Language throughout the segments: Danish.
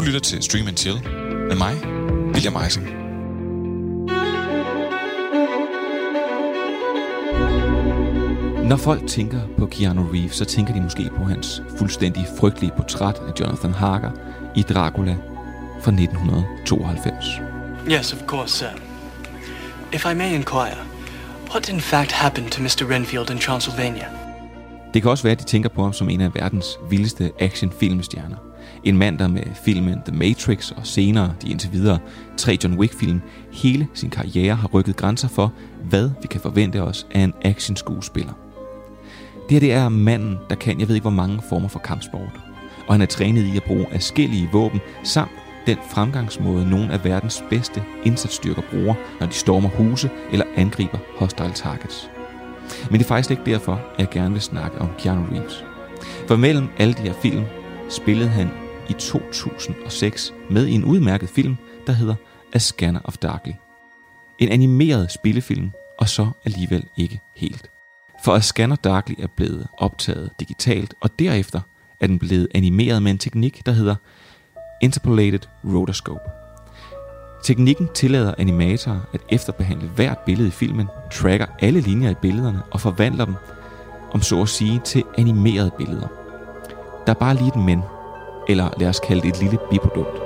Du lytter til Stream and Chill med mig, William Eising. Når folk tænker på Keanu Reeves, så tænker de måske på hans fuldstændig frygtelige portræt af Jonathan Harker i Dracula fra 1992. Yes, of course, sir. If I may inquire, what in fact happened to Mr. Renfield in Transylvania? Det kan også være, at de tænker på ham som en af verdens vildeste actionfilmstjerner. En mand, der med filmen The Matrix og senere de indtil videre tre John Wick-film hele sin karriere har rykket grænser for, hvad vi kan forvente os af en actionskuespiller. Det her det er manden, der kan jeg ved ikke hvor mange former for kampsport. Og han er trænet i at bruge forskellige våben samt den fremgangsmåde nogle af verdens bedste indsatsstyrker bruger, når de stormer huse eller angriber hostile targets. Men det er faktisk ikke derfor, at jeg gerne vil snakke om Keanu Reeves. For mellem alle de her film spillede han i 2006 med i en udmærket film, der hedder A Scanner of Darkly. En animeret spillefilm, og så alligevel ikke helt. For A Scanner Darkly er blevet optaget digitalt, og derefter er den blevet animeret med en teknik, der hedder Interpolated Rotoscope. Teknikken tillader animatorer at efterbehandle hvert billede i filmen, tracker alle linjer i billederne og forvandler dem, om så at sige, til animerede billeder. Der er bare lige et men, eller lad os kalde det et lille biprodukt.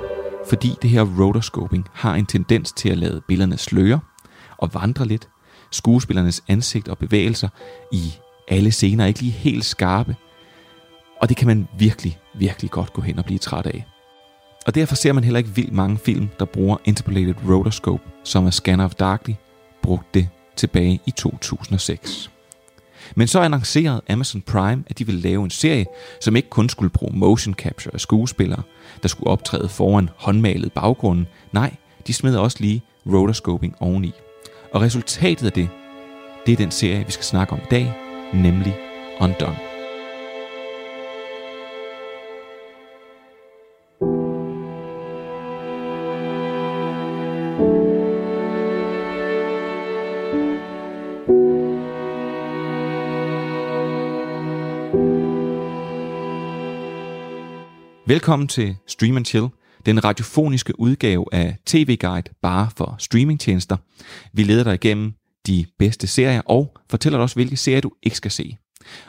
Fordi det her rotoscoping har en tendens til at lade billederne sløre og vandre lidt. Skuespillernes ansigt og bevægelser i alle scener er ikke lige helt skarpe. Og det kan man virkelig, virkelig godt gå hen og blive træt af. Og derfor ser man heller ikke vildt mange film, der bruger Interpolated Rotoscope, som er Scanner of Darkly, brugte det tilbage i 2006. Men så annoncerede Amazon Prime, at de ville lave en serie, som ikke kun skulle bruge motion capture af skuespillere, der skulle optræde foran håndmalet baggrunden. Nej, de smed også lige rotoscoping oveni. Og resultatet af det, det er den serie, vi skal snakke om i dag, nemlig Undone. Velkommen til Stream and Chill, den radiofoniske udgave af TV Guide bare for streamingtjenester. Vi leder dig igennem de bedste serier og fortæller dig også, hvilke serier du ikke skal se.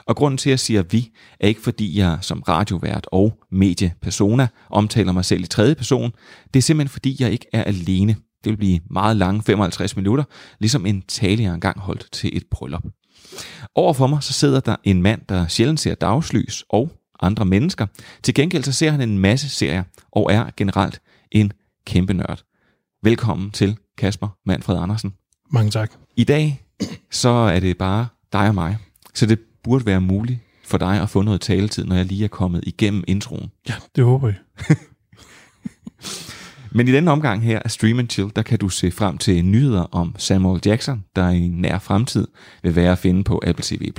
Og grunden til, at jeg siger vi, er ikke fordi jeg som radiovært og mediepersona omtaler mig selv i tredje person. Det er simpelthen fordi, jeg ikke er alene. Det vil blive meget lange 55 minutter, ligesom en tale, jeg engang holdt til et bryllup. Overfor mig så sidder der en mand, der sjældent ser dagslys og andre mennesker. Til gengæld så ser han en masse serier og er generelt en kæmpe nørd. Velkommen til Kasper Manfred Andersen. Mange tak. I dag så er det bare dig og mig, så det burde være muligt for dig at få noget taletid, når jeg lige er kommet igennem introen. Ja, det håber jeg. Men i denne omgang her af Stream and Chill, der kan du se frem til nyheder om Samuel Jackson, der i nær fremtid vil være at finde på Apple TV+.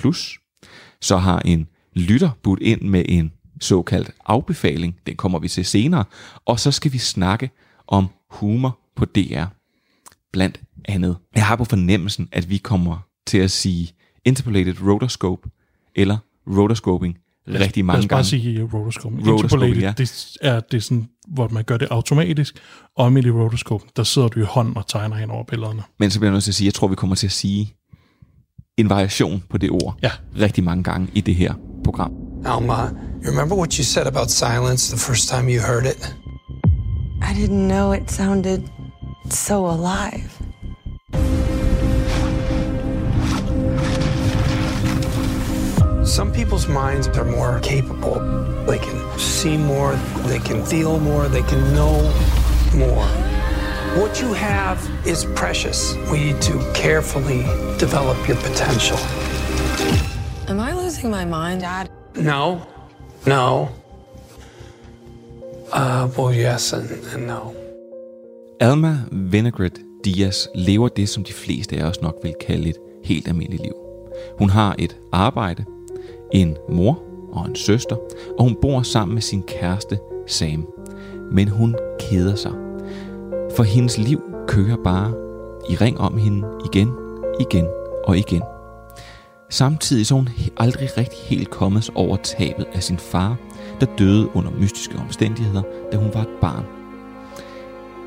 Så har en lytter budt ind med en såkaldt afbefaling. Den kommer vi til senere. Og så skal vi snakke om humor på DR. Blandt andet. Jeg har på fornemmelsen, at vi kommer til at sige interpolated rotoscope eller rotoscoping rigtig mange Lad os bare gange. sige rotoscope. Rotoscope, Interpolated, ja. det er, det er sådan, hvor man gør det automatisk. Og med i rotoscope, der sidder du i hånden og tegner hen over billederne. Men så bliver jeg nødt til at sige, jeg tror, vi kommer til at sige en variation på det ord Ja. rigtig mange gange i det her program. Alma, you remember what you said about silence the first time you heard it? I didn't know it sounded so alive. Some people's minds are more capable. They can see more, they can feel more, they can know more. What you have is precious. We need to carefully develop your potential. Am I losing my mind, Dad? No, no. Uh, well, yes and, and no. Alma Vinaigrette Diaz lever det, som de fleste af os nok vil kalde et helt almindeligt liv. Hun har et arbejde, en mor og en søster, og hun bor sammen med sin kæreste Sam. Men hun keder sig. For hendes liv kører bare i ring om hende igen, igen og igen. Samtidig så hun aldrig rigtig helt kommet over tabet af sin far, der døde under mystiske omstændigheder, da hun var et barn.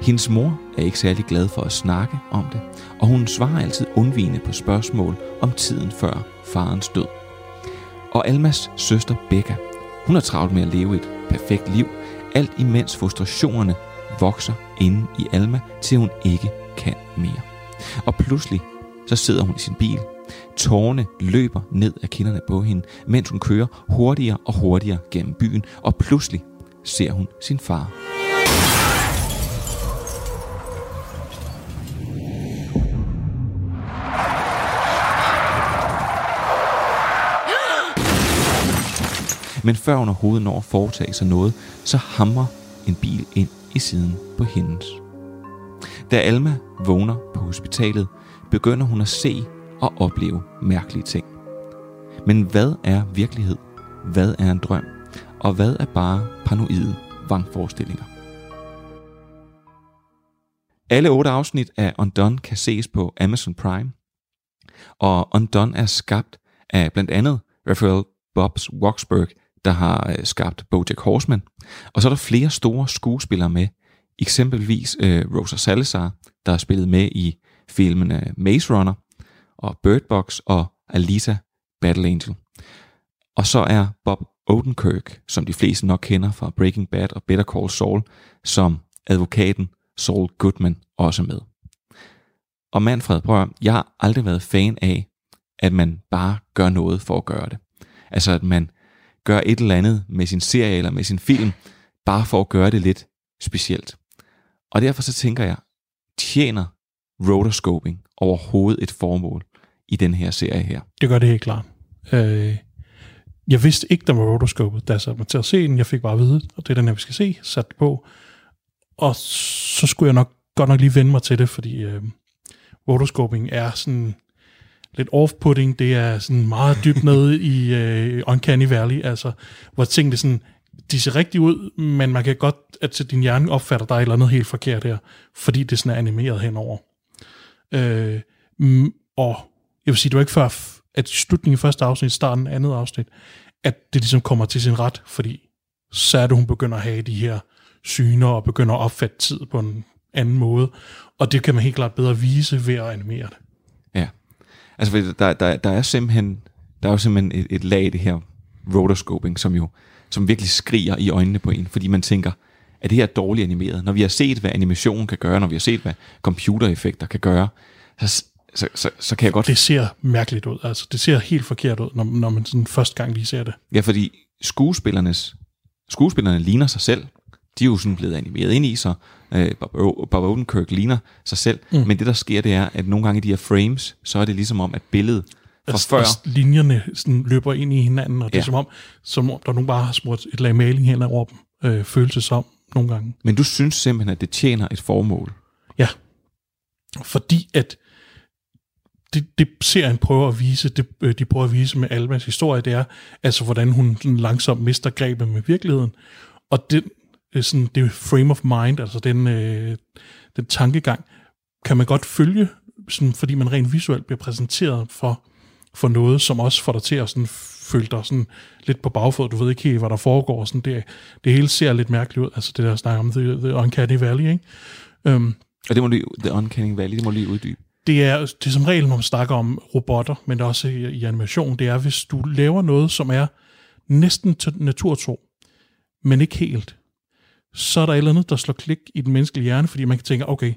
Hendes mor er ikke særlig glad for at snakke om det, og hun svarer altid undvigende på spørgsmål om tiden før farens død. Og Almas søster Becca, hun er travlt med at leve et perfekt liv, alt imens frustrationerne vokser inde i Alma, til hun ikke kan mere. Og pludselig så sidder hun i sin bil. Tårne løber ned af kinderne på hende, mens hun kører hurtigere og hurtigere gennem byen, og pludselig ser hun sin far. Men før hun overhovedet når at foretage sig noget, så hamrer en bil ind i siden på hendes. Da Alma vågner på hospitalet, begynder hun at se og opleve mærkelige ting. Men hvad er virkelighed? Hvad er en drøm? Og hvad er bare paranoide vangforestillinger? Alle otte afsnit af Undone kan ses på Amazon Prime. Og Undone er skabt af blandt andet Raphael Bobs Waksberg, der har øh, skabt Bojack Horseman. Og så er der flere store skuespillere med, eksempelvis øh, Rosa Salazar, der har spillet med i filmene øh, Maze Runner og Bird Box og Alita Battle Angel. Og så er Bob Odenkirk, som de fleste nok kender fra Breaking Bad og Better Call Saul, som advokaten Saul Goodman også med. Og Manfred, prøv at, jeg har aldrig været fan af, at man bare gør noget for at gøre det. Altså at man gør et eller andet med sin serie eller med sin film, bare for at gøre det lidt specielt. Og derfor så tænker jeg, tjener rotoscoping overhovedet et formål i den her serie her? Det gør det helt klart. Øh, jeg vidste ikke, der var rotoscopet, da jeg satte mig til at se den. Jeg fik bare at vide, og det er den her, vi skal se, sat på. Og så skulle jeg nok godt nok lige vende mig til det, fordi øh, rotoscoping er sådan lidt off-putting. Det er sådan meget dybt nede i øh, Uncanny Valley, altså, hvor tingene sådan, de ser rigtigt ud, men man kan godt, at din hjerne opfatter, dig et eller andet helt forkert her, fordi det sådan er animeret henover. Øh, mm, og jeg vil sige, det var ikke før, at slutningen i første afsnit, starten af andet afsnit, at det ligesom kommer til sin ret, fordi så er det, hun begynder at have de her syner og begynder at opfatte tid på en anden måde. Og det kan man helt klart bedre vise ved at animere det. Altså, der, der, der er simpelthen, der er jo simpelthen et, et lag i det her rotoscoping, som jo som virkelig skriger i øjnene på en, fordi man tænker, er det her dårligt animeret? Når vi har set, hvad animation kan gøre, når vi har set, hvad computereffekter kan gøre, så, så, så, så kan jeg godt... Det ser mærkeligt ud. Altså, det ser helt forkert ud, når, når man sådan første gang lige ser det. Ja, fordi skuespillernes, skuespillerne ligner sig selv. De er jo sådan blevet animeret ind i sig. Øh, Bob, Odenkirk ligner sig selv. Mm. Men det, der sker, det er, at nogle gange i de her frames, så er det ligesom om, at billedet fra altså, før... linjerne sådan løber ind i hinanden, og det ja. er som om, som om der nogen bare har smurt et lag maling hen over dem, øh, føles som nogle gange. Men du synes simpelthen, at det tjener et formål? Ja, fordi at det, det serien prøver at vise, det, øh, de prøver at vise med Almas historie, det er, altså hvordan hun langsomt mister grebet med virkeligheden. Og det, sådan, det frame of mind, altså den, øh, den tankegang, kan man godt følge, sådan, fordi man rent visuelt bliver præsenteret for, for noget, som også får dig til at sådan, føle dig sådan, lidt på bagfod. Du ved ikke helt, hvad der foregår. Sådan, det, det hele ser lidt mærkeligt ud. Altså det der snakker om The, the Uncanny Valley. Ikke? Um, og det må du, The Uncanny Valley, det må lige uddybe. Det er, det er som regel, når man snakker om robotter, men også i, i animation, det er, hvis du laver noget, som er næsten naturtro, men ikke helt, så er der et eller andet, der slår klik i den menneskelige hjerne, fordi man kan tænke, okay,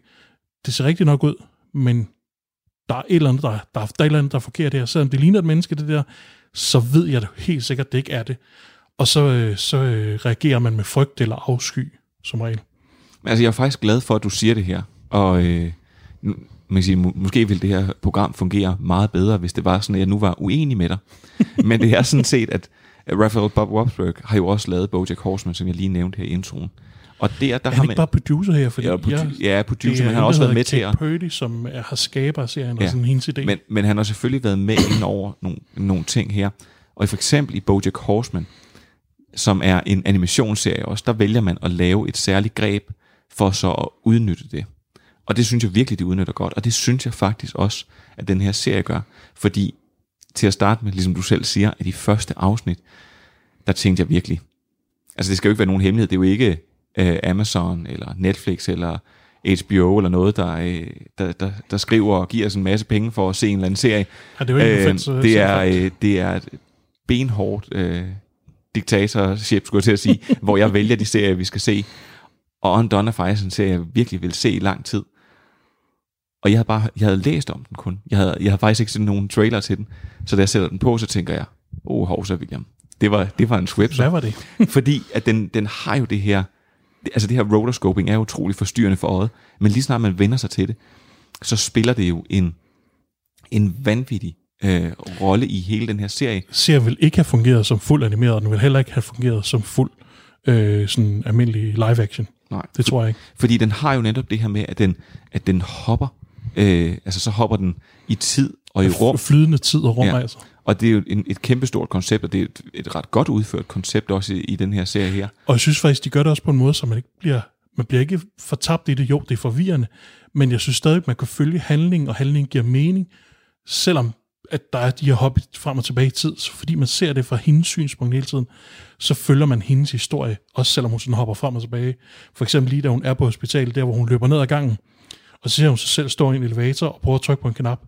det ser rigtig nok ud, men der er et eller andet, der, der, der er et eller andet, der er forkert her. Selvom det ligner et menneske, det der, så ved jeg det helt sikkert, det ikke er det. Og så, øh, så øh, reagerer man med frygt eller afsky, som regel. Altså, jeg er faktisk glad for, at du siger det her. Og øh, man kan sige, må, måske ville det her program fungere meget bedre, hvis det var sådan, at jeg nu var uenig med dig. Men det er sådan set, at Raphael Bob Wobsberg har jo også lavet Bojack Horseman, som jeg lige nævnte her i introen. Og der, der er han ikke bare producer her? Fordi ja, produ- jeg, ja, producer, men han har også været med til at... Purdy, som er, har skaber serien ja, og sådan hendes idé. Men, men han har selvfølgelig været med ind over nogle, nogle ting her. Og for eksempel i Bojack Horseman, som er en animationsserie også, der vælger man at lave et særligt greb for så at udnytte det. Og det synes jeg virkelig, de udnytter godt. Og det synes jeg faktisk også, at den her serie gør. Fordi til at starte med, ligesom du selv siger, at de første afsnit, der tænkte jeg virkelig, altså det skal jo ikke være nogen hemmelighed, det er jo ikke øh, Amazon eller Netflix eller HBO eller noget, der, øh, der, der, der skriver og giver os en masse penge for at se en eller anden serie. Ja, det er jo ikke øh, øh, det, er, så- øh, det er benhårdt øh, diktatorship, skulle jeg til at sige, hvor jeg vælger de serier, vi skal se. Og Undone er faktisk en serie, jeg virkelig vil se i lang tid. Og jeg havde bare jeg havde læst om den kun. Jeg havde, jeg havde faktisk ikke set nogen trailer til den. Så da jeg sætter den på, så tænker jeg, åh, oh, hovsa, William. Det var, det var en swip. Hvad var det? Fordi at den, den har jo det her, altså det her rotoscoping er utrolig forstyrrende for øjet, men lige snart man vender sig til det, så spiller det jo en, en vanvittig øh, rolle i hele den her serie. Serien vil ikke have fungeret som fuld animeret, og den vil heller ikke have fungeret som fuld øh, sådan almindelig live action. Nej. Det tror jeg ikke. Fordi den har jo netop det her med, at den, at den hopper, øh, altså så hopper den i tid og i rum. Flydende tid og rum, Ja. altså. Og det er jo en, et kæmpestort koncept, og det er et, et ret godt udført koncept også i, i den her serie her. Og jeg synes faktisk, de gør det også på en måde, så man ikke bliver, man bliver ikke fortabt i det. Jo, det er forvirrende, men jeg synes stadig, man kan følge handlingen, og handlingen giver mening, selvom at der er de her hop frem og tilbage i tid. Så fordi man ser det fra hendes synspunkt hele tiden, så følger man hendes historie, også selvom hun sådan hopper frem og tilbage. For eksempel lige da hun er på hospitalet, der hvor hun løber ned ad gangen, og så ser hun sig selv stå i en elevator og prøve at trykke på en knap.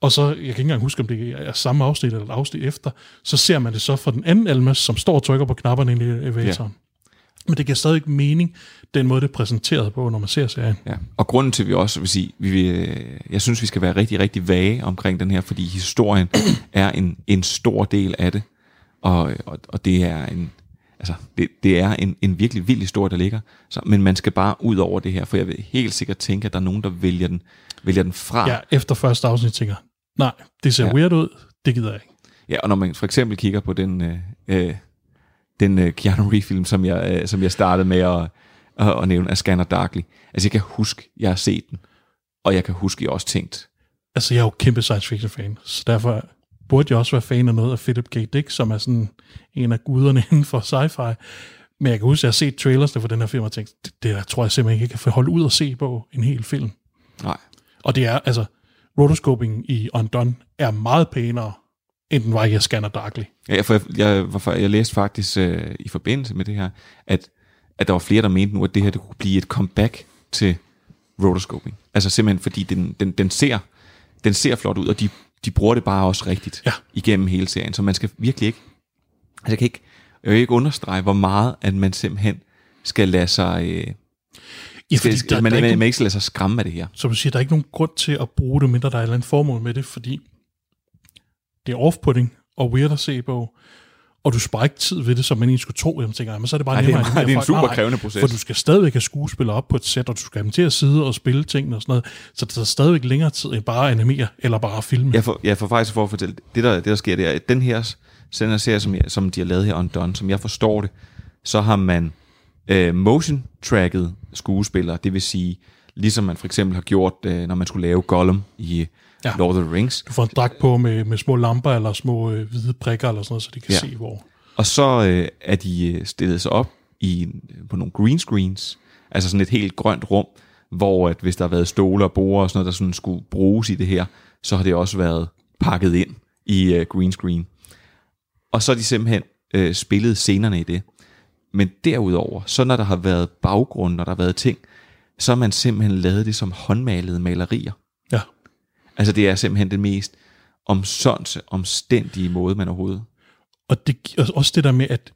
Og så, jeg kan ikke engang huske, om det er samme afsnit eller et afsnit efter, så ser man det så fra den anden Almas, som står og trykker på knapperne i elevatoren. Ja. Men det giver stadig ikke mening, den måde, det er præsenteret på, når man ser serien. Ja. Og grunden til, at vi også vil sige, vi vil, jeg synes, vi skal være rigtig, rigtig vage omkring den her, fordi historien er en, en stor del af det, og, og, og det er en, altså, det, det er en, en virkelig vild historie, der ligger. Så, men man skal bare ud over det her, for jeg vil helt sikkert tænke, at der er nogen, der vælger den, vælger den fra. Ja, efter første afsnit tænker nej, det ser Ja. weird ud, det gider jeg ikke. Ja, og når man for eksempel kigger på den, øh, øh, den øh, Keanu Reeves-film, som jeg, øh, som jeg startede med at, at, at nævne, af Scanner Darkly. Altså, jeg kan huske, jeg har set den, og jeg kan huske, jeg også tænkt, Altså, jeg er jo kæmpe science fiction fan, så derfor burde jeg også være fan af noget af Philip K. Dick, som er sådan en af guderne inden for sci-fi. Men jeg kan huske, at jeg har set trailersne for den her film, og tænkt, det, det der tror jeg simpelthen ikke, jeg kan holde ud og se på en hel film. nej, Og det er, altså, rotoscoping i Undone er meget pænere, end den var i Scanner Darkly. Ja, for jeg, jeg, var, jeg læste faktisk øh, i forbindelse med det her, at, at der var flere, der mente nu, at det her det kunne blive et comeback til rotoscoping. Altså simpelthen fordi den, den, den, ser, den ser flot ud, og de, de bruger det bare også rigtigt Ja. igennem hele serien. Så man skal virkelig ikke, altså jeg kan ikke, jeg vil ikke understrege, hvor meget at man simpelthen skal lade sig, øh, Ja, fordi skal, der, man, der, er man, ikke, man ikke skal lade sig skræmme af det her. som du siger, der er ikke nogen grund til at bruge det, mindre der er et eller andet formål med det, fordi det er off-putting og weird at se på, og du sparer ikke tid ved det, som man egentlig skulle tro. Jeg tænker, men så er det bare Ej, det er nemmere. meget- animere det er en super Nej, krævende proces. For du skal stadigvæk have skuespillere op på et sæt, og du skal have dem til at sidde og spille tingene og sådan noget. Så det tager stadigvæk længere tid end bare at animere, eller bare filme. Jeg får, jeg får faktisk for at fortælle, det der, det der sker, det er, at den her, den her serie, som, jeg, som de har lavet her Undone, som jeg forstår det, så har man øh, motion tracket skuespillere, det vil sige, ligesom man for eksempel har gjort, øh, når man skulle lave Gollum i ja. Lord of the Rings. Du får en dragt på med, med små lamper eller små øh, hvide prikker eller sådan noget, så de kan Ja. se, hvor... Og så øh, er de øh, stillet sig op i, på nogle green screens, altså sådan et helt grønt rum, hvor at hvis der har været stole og borde og sådan noget, der sådan skulle bruges i det her, så har det også været pakket ind i øh, green screen. Og så har de simpelthen øh, spillet scenerne i det. Men derudover, så når der har været baggrund, når der har været ting, så har man simpelthen lavet det som håndmalede malerier. Altså det er simpelthen den mest omsonse, omstændige måde, man overhovedet Og det, og også det der med, at,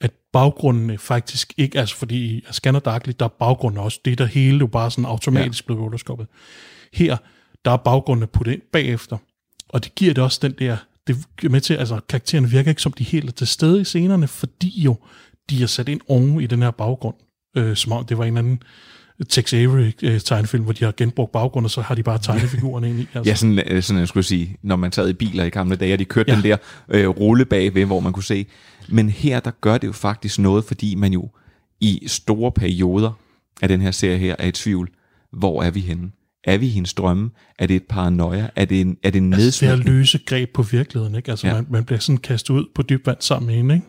at baggrundene faktisk ikke, altså fordi i Scanner Darkly, der er baggrunden også, det er der hele jo bare sådan automatisk ja. blevet rotoscopet. Her, der er baggrundene puttet ind bagefter, og det giver det også den der, det er med til, altså karaktererne virker ikke som de helt er til stede i scenerne, fordi jo, de er sat ind oven i den her baggrund, øh, som om det var en anden Tex Avery øh, hvor de har genbrugt baggrund, og så har de bare tegnefigurerne ind i. Altså. Ja, sådan, øh, sådan jeg skulle sige, når man sad i biler i gamle dage, og de kørte ja. Den der øh, rulle bagved, hvor man kunne se. Men her, der gør det jo faktisk noget, fordi man jo i store perioder af den her serie her er i tvivl, hvor er vi henne? Er vi i hendes drømme? Er det et paranoia? Er det en, er det en Altså, det nedsmækning? løse greb på virkeligheden, ikke? Altså, Ja. man, man bliver sådan kastet ud på dyb vand sammen med hende, ikke?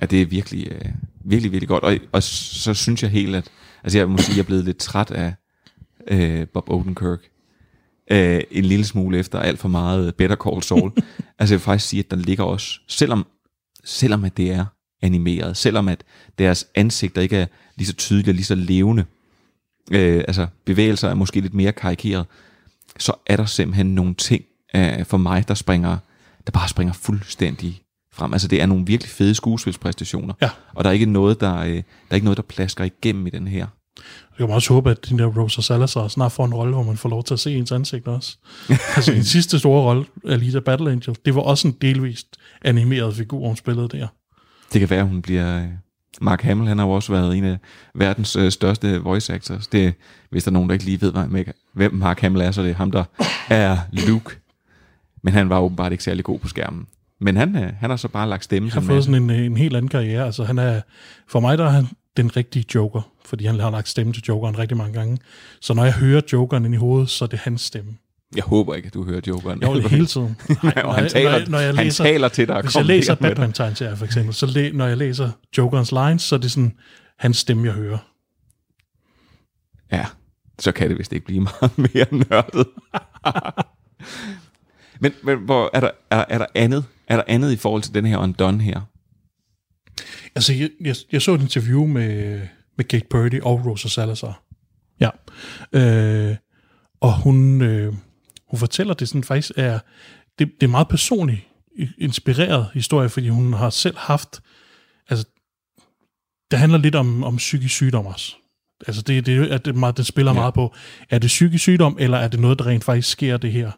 Ja, det er virkelig, øh, virkelig, virkelig godt. Og, og så synes jeg helt, at altså jeg må sige, jeg er blevet lidt træt af øh, Bob Odenkirk. Øh, en lille smule efter alt for meget Better Call Saul. altså jeg vil faktisk sige, at der ligger også, selvom, selvom at det er animeret, selvom at deres ansigter ikke er lige så tydelige og lige så levende. Øh, altså bevægelser er måske lidt mere karikeret, så er der simpelthen nogle ting øh, for mig, der springer, der bare springer fuldstændig frem. Altså det er nogle virkelig fede skuespilspræstationer, Ja. og der er ikke noget, der, øh, der er ikke noget, der plasker igennem i den her. Jeg kan også håbe, at den der Rosa Salazar snart får en rolle, hvor man får lov til at se ens ansigt også. altså en sidste store rolle, Alita Battle Angel, det var også en delvist animeret figur, hun spillede der. Det kan være, at hun bliver... øh, Mark Hamill, han har jo også været en af verdens øh, største voice actors. Det, hvis der er nogen, der ikke lige ved, hvem- Mark Hamill er, så er det ham, der er Luke. Men han var åbenbart ikke særlig god på skærmen. Men han, øh, han har så bare lagt stemme Han har fået sådan en, en helt anden karriere. Altså han er, for mig der er han den rigtige Joker, fordi han har lagt stemme til Jokeren rigtig mange gange. Så når jeg hører Jokeren ind i hovedet, så er det hans stemme. Jeg håber ikke, at du hører Jokeren. Jeg vil hele tiden. Nej, og han taler, han taler til dig. Hvis jeg læser batman tegneserier for eksempel, så læ- når jeg læser Jokerens lines, så er det sådan hans stemme, jeg hører. Ja, så kan det vist ikke blive meget mere nørdet. men men hvor, er, der, er, er, der andet, er der andet i forhold til den her Undone her? Altså, jeg, jeg, jeg så et interview med, med Kate Purdy og Rosa Salazar. Ja. Øh, og hun, øh, hun fortæller, at det sådan faktisk er, det, det er meget personligt inspireret historie, fordi hun har selv haft, altså, det handler lidt om, om psykisk sygdom også. Altså, det, det, at det, meget, det spiller ja. meget på, er det psykisk sygdom, eller er det noget, der rent faktisk sker det her?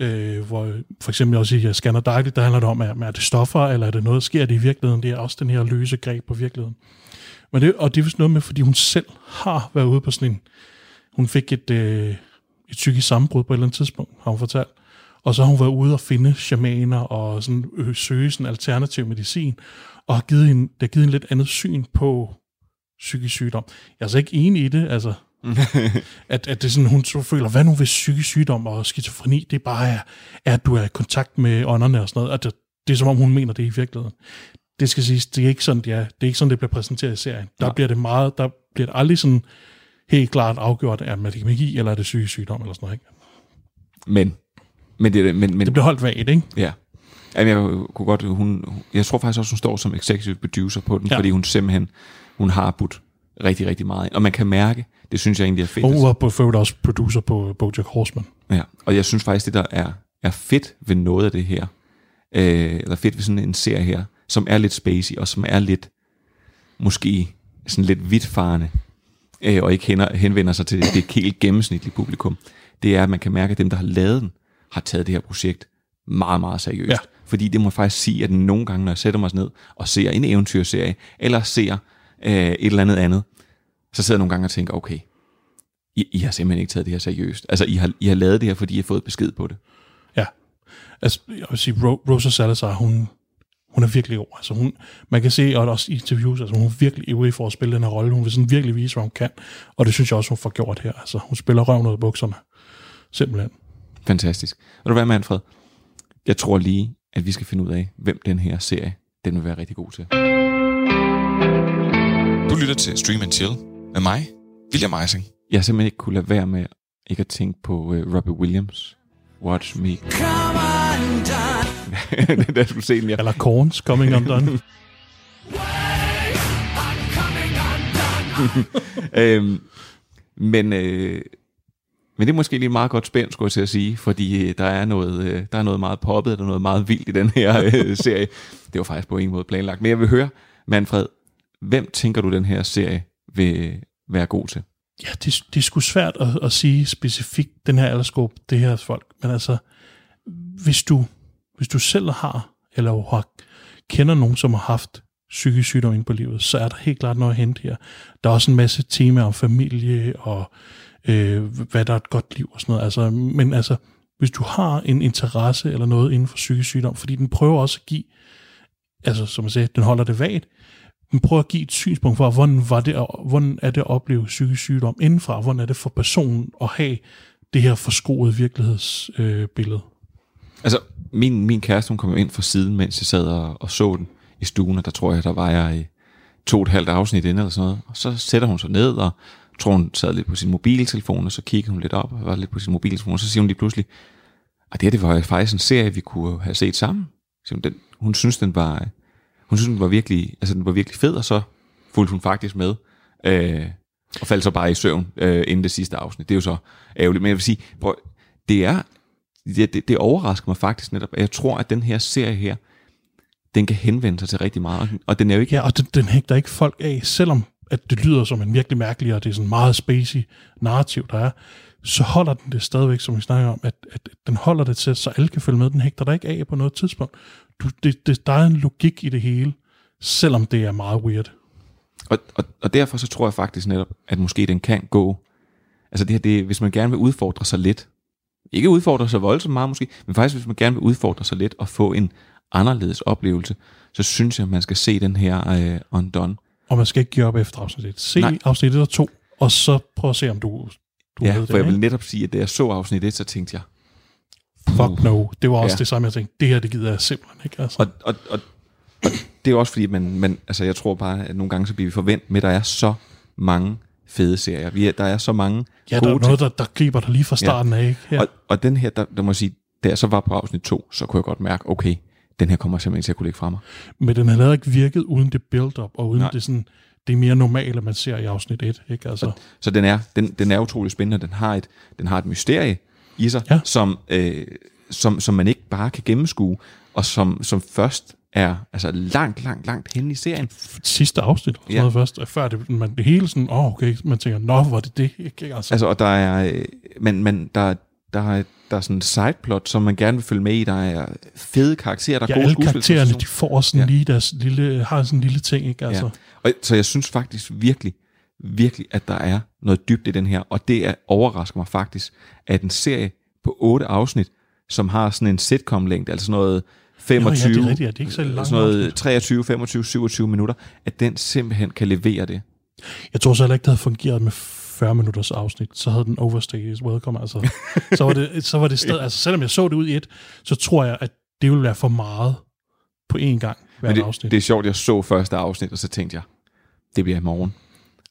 Øh, hvor for eksempel også i Jeg Scanner Dagligt, der handler det om, er, er det stoffer, eller er det noget, sker det i virkeligheden? Det er også den her løse greb på virkeligheden. Men det, og det er vist noget med, fordi hun selv har været ude på sådan en, hun fik et, øh, et psykisk sammenbrud på et eller andet tidspunkt, har hun fortalt. Og så har hun været ude og finde shamaner og sådan, øh, søge sådan alternativ medicin, og har givet hende, det har givet en lidt andet syn på psykisk sygdom. Jeg er altså ikke enig i det, altså, at, at det er sådan, hun så føler, hvad nu hvis psykisk sygdom og skizofreni, det bare er, er, at du er i kontakt med ånderne og sådan noget, at det, det er som om hun mener det i virkeligheden. Det skal siges, det er ikke sådan, det er. Det er ikke sådan, det bliver præsenteret i serien. Der Nej. bliver det meget, der bliver det aldrig sådan helt klart afgjort, er det magi, eller er det psykisk sygdom, eller sådan noget, ikke? Men, men, det, men, men Det bliver holdt vagt, ikke? Ja. Jamen, jeg kunne godt, hun, jeg tror faktisk også, hun står som executive producer på den, Ja. fordi hun simpelthen, hun har budt rigtig, rigtig meget. Og man kan mærke, det synes jeg egentlig er fedt. Og hun var på øvrigt også producer på Bojack Horseman. Ja, og jeg synes faktisk, det der er, er fedt ved noget af det her, øh, eller fedt ved sådan en serie her, som er lidt spacey, og som er lidt, måske sådan lidt vidtfarende, øh, og ikke hen, henvender sig til det helt gennemsnitlige publikum, det er, at man kan mærke, at dem, der har lavet den, har taget det her projekt meget, meget seriøst. Ja. Fordi det må faktisk sige, at nogle gange, når jeg sætter mig ned og ser en eventyrserie, eller ser øh, et eller andet andet, så sidder jeg nogle gange og tænker, okay, I, I har simpelthen ikke taget det her seriøst. Altså, I har, I har lavet det her, fordi I har fået besked på det. Ja. Altså, jeg vil sige, Ro- Rosa Salazar, hun, hun er virkelig god. Altså, hun, man kan se, og også i interviews, altså, hun er virkelig ivrig for at spille den her rolle. Hun vil sådan virkelig vise, hvad hun kan. Og det synes jeg også, hun får gjort her. Altså, hun spiller røven ud af bukserne. Simpelthen. Fantastisk. Og du hvad, Manfred? Jeg tror lige, at vi skal finde ud af, hvem den her serie, den vil være rigtig god til. Du lytter til Stream and Chill med mig, William Eising. Jeg har simpelthen ikke kunne lade være med ikke at tænke på uh, Robbie Williams. Watch me. det er der, skulle se den, ja. Eller Korns Coming Undone. øhm, men, øh, men det er måske lige meget godt spændt, skulle jeg til at sige, fordi øh, der er noget, øh, der er noget meget poppet, der er noget meget vildt i den her øh, serie. Det var faktisk på en måde planlagt. Men jeg vil høre, Manfred, hvem tænker du, den her serie vil være god til? Ja, det, det er sgu svært at, at sige specifikt, den her aldersgruppe, det her folk. Men altså, hvis du, hvis du selv har, eller har, kender nogen, som har haft psykisk sygdom inde på livet, så er der helt klart noget at hente her. Der er også en masse temaer om familie, og øh, hvad der er et godt liv og sådan noget. Altså, men altså, hvis du har en interesse eller noget inden for psykisk sygdom, fordi den prøver også at give, altså som jeg sagde, den holder det vagt, men prøv at give et synspunkt for, hvordan, var det, hvordan er det at opleve psykisk sygdom indenfra, hvordan er det for personen at have det her forskroede virkelighedsbillede. Øh. Altså, min, min kæreste, hun kom jo ind fra siden, mens jeg sad og, og så den i stuen, og der tror jeg, der var jeg i to og et halvt afsnit inde eller sådan noget. Og så sætter hun sig ned, og tror hun sad lidt på sin mobiltelefon, og så kigger hun lidt op, og var lidt på sin mobiltelefon, og så siger hun lige pludselig, at det her, det var faktisk en serie, vi kunne have set sammen. Så hun, den, hun synes, den var, hun synes, den var virkelig, altså, den var virkelig fed, og så fulgte hun faktisk med. Øh, og faldt så bare i søvn øh, inden det sidste afsnit. Det er jo så ærgerligt. Men jeg vil sige, prøv, det er det, det, det overrasker mig faktisk netop. Jeg tror, at den her serie her, den kan henvende sig til rigtig meget. Og den er jo ikke... Ja, og den, den hægter ikke folk af, selvom at det lyder som en virkelig mærkelig, og det er sådan meget spacey narrativ, der er, så holder den det stadigvæk, som vi snakker om, at, at den holder det til, så alle kan følge med. Den hægter der ikke af på noget tidspunkt. Du, det, det, der er en logik i det hele, selvom det er meget weird. Og, og, og derfor så tror jeg faktisk netop, at måske den kan gå... Altså det her, det, hvis man gerne vil udfordre sig lidt, ikke udfordre sig voldsomt meget måske, men faktisk hvis man gerne vil udfordre sig lidt og få en anderledes oplevelse, så synes jeg, at man skal se den her uh, Undone. Og man skal ikke give op efter afsnit 1. Se Nej. afsnit 1 og 2, og så prøv at se, om du, du Ja, ved for jeg det. vil netop sige, at da jeg så afsnit 1, så tænkte jeg, Fuck no. Det var også Ja. det samme, jeg tænkte. Det her, det gider jeg simpelthen ikke. Altså. Og, og, og, og det er også fordi, man, man, altså jeg tror bare, at nogle gange så bliver vi forventet med, at der er så mange fede serier. Vi er, der er så mange ja, der er noget, der, der griber dig lige fra starten af. Ikke? Ja. Ja. Og, og den her, der, der må jeg sige, da jeg så var på afsnit 2, så kunne jeg godt mærke, okay, den her kommer jeg simpelthen til at kunne lægge fra mig. Men den har heller ikke virket uden det build-up, og uden Nej. det sådan, det er mere normale, man ser i afsnit 1. Ikke? Altså, Så den er, den, den er utrolig spændende. Den har et, den har et mysterie i sig, Ja. som, øh, som, som man ikke bare kan gennemskue, og som, som først er altså langt, langt, langt henne i serien. sidste afsnit, Ja. noget først, før det, man, det hele sådan, åh, oh, okay, man tænker, nå, var det det? Ikke? Altså, Altså, og der er, øh, men, men der, der, er, der er sådan en sideplot, som man gerne vil følge med i. Der er fede karakterer, der er ja, gode alle karaktererne, de får sådan ja. lige deres lille, har sådan en lille ting, ikke? Altså, Ja. Og, så jeg synes faktisk virkelig, virkelig, at der er noget dybt i den her, og det er, overrasker mig faktisk, at en serie på otte afsnit, som har sådan en sitcom-længde, altså sådan noget 25, det er rigtigt, ja, det er ikke så langt sådan noget afsnit. 23, 25, 27 minutter, at den simpelthen kan levere det. Jeg tror så heller ikke, det havde fungeret med 40 minutters afsnit, så havde den overstay is welcome. Altså. så, var det, så var det sted, altså selvom jeg så det ud i et, så tror jeg, at det ville være for meget på én gang hver Men det, afsnit. det er sjovt, jeg så første afsnit, og så tænkte jeg, det bliver i morgen.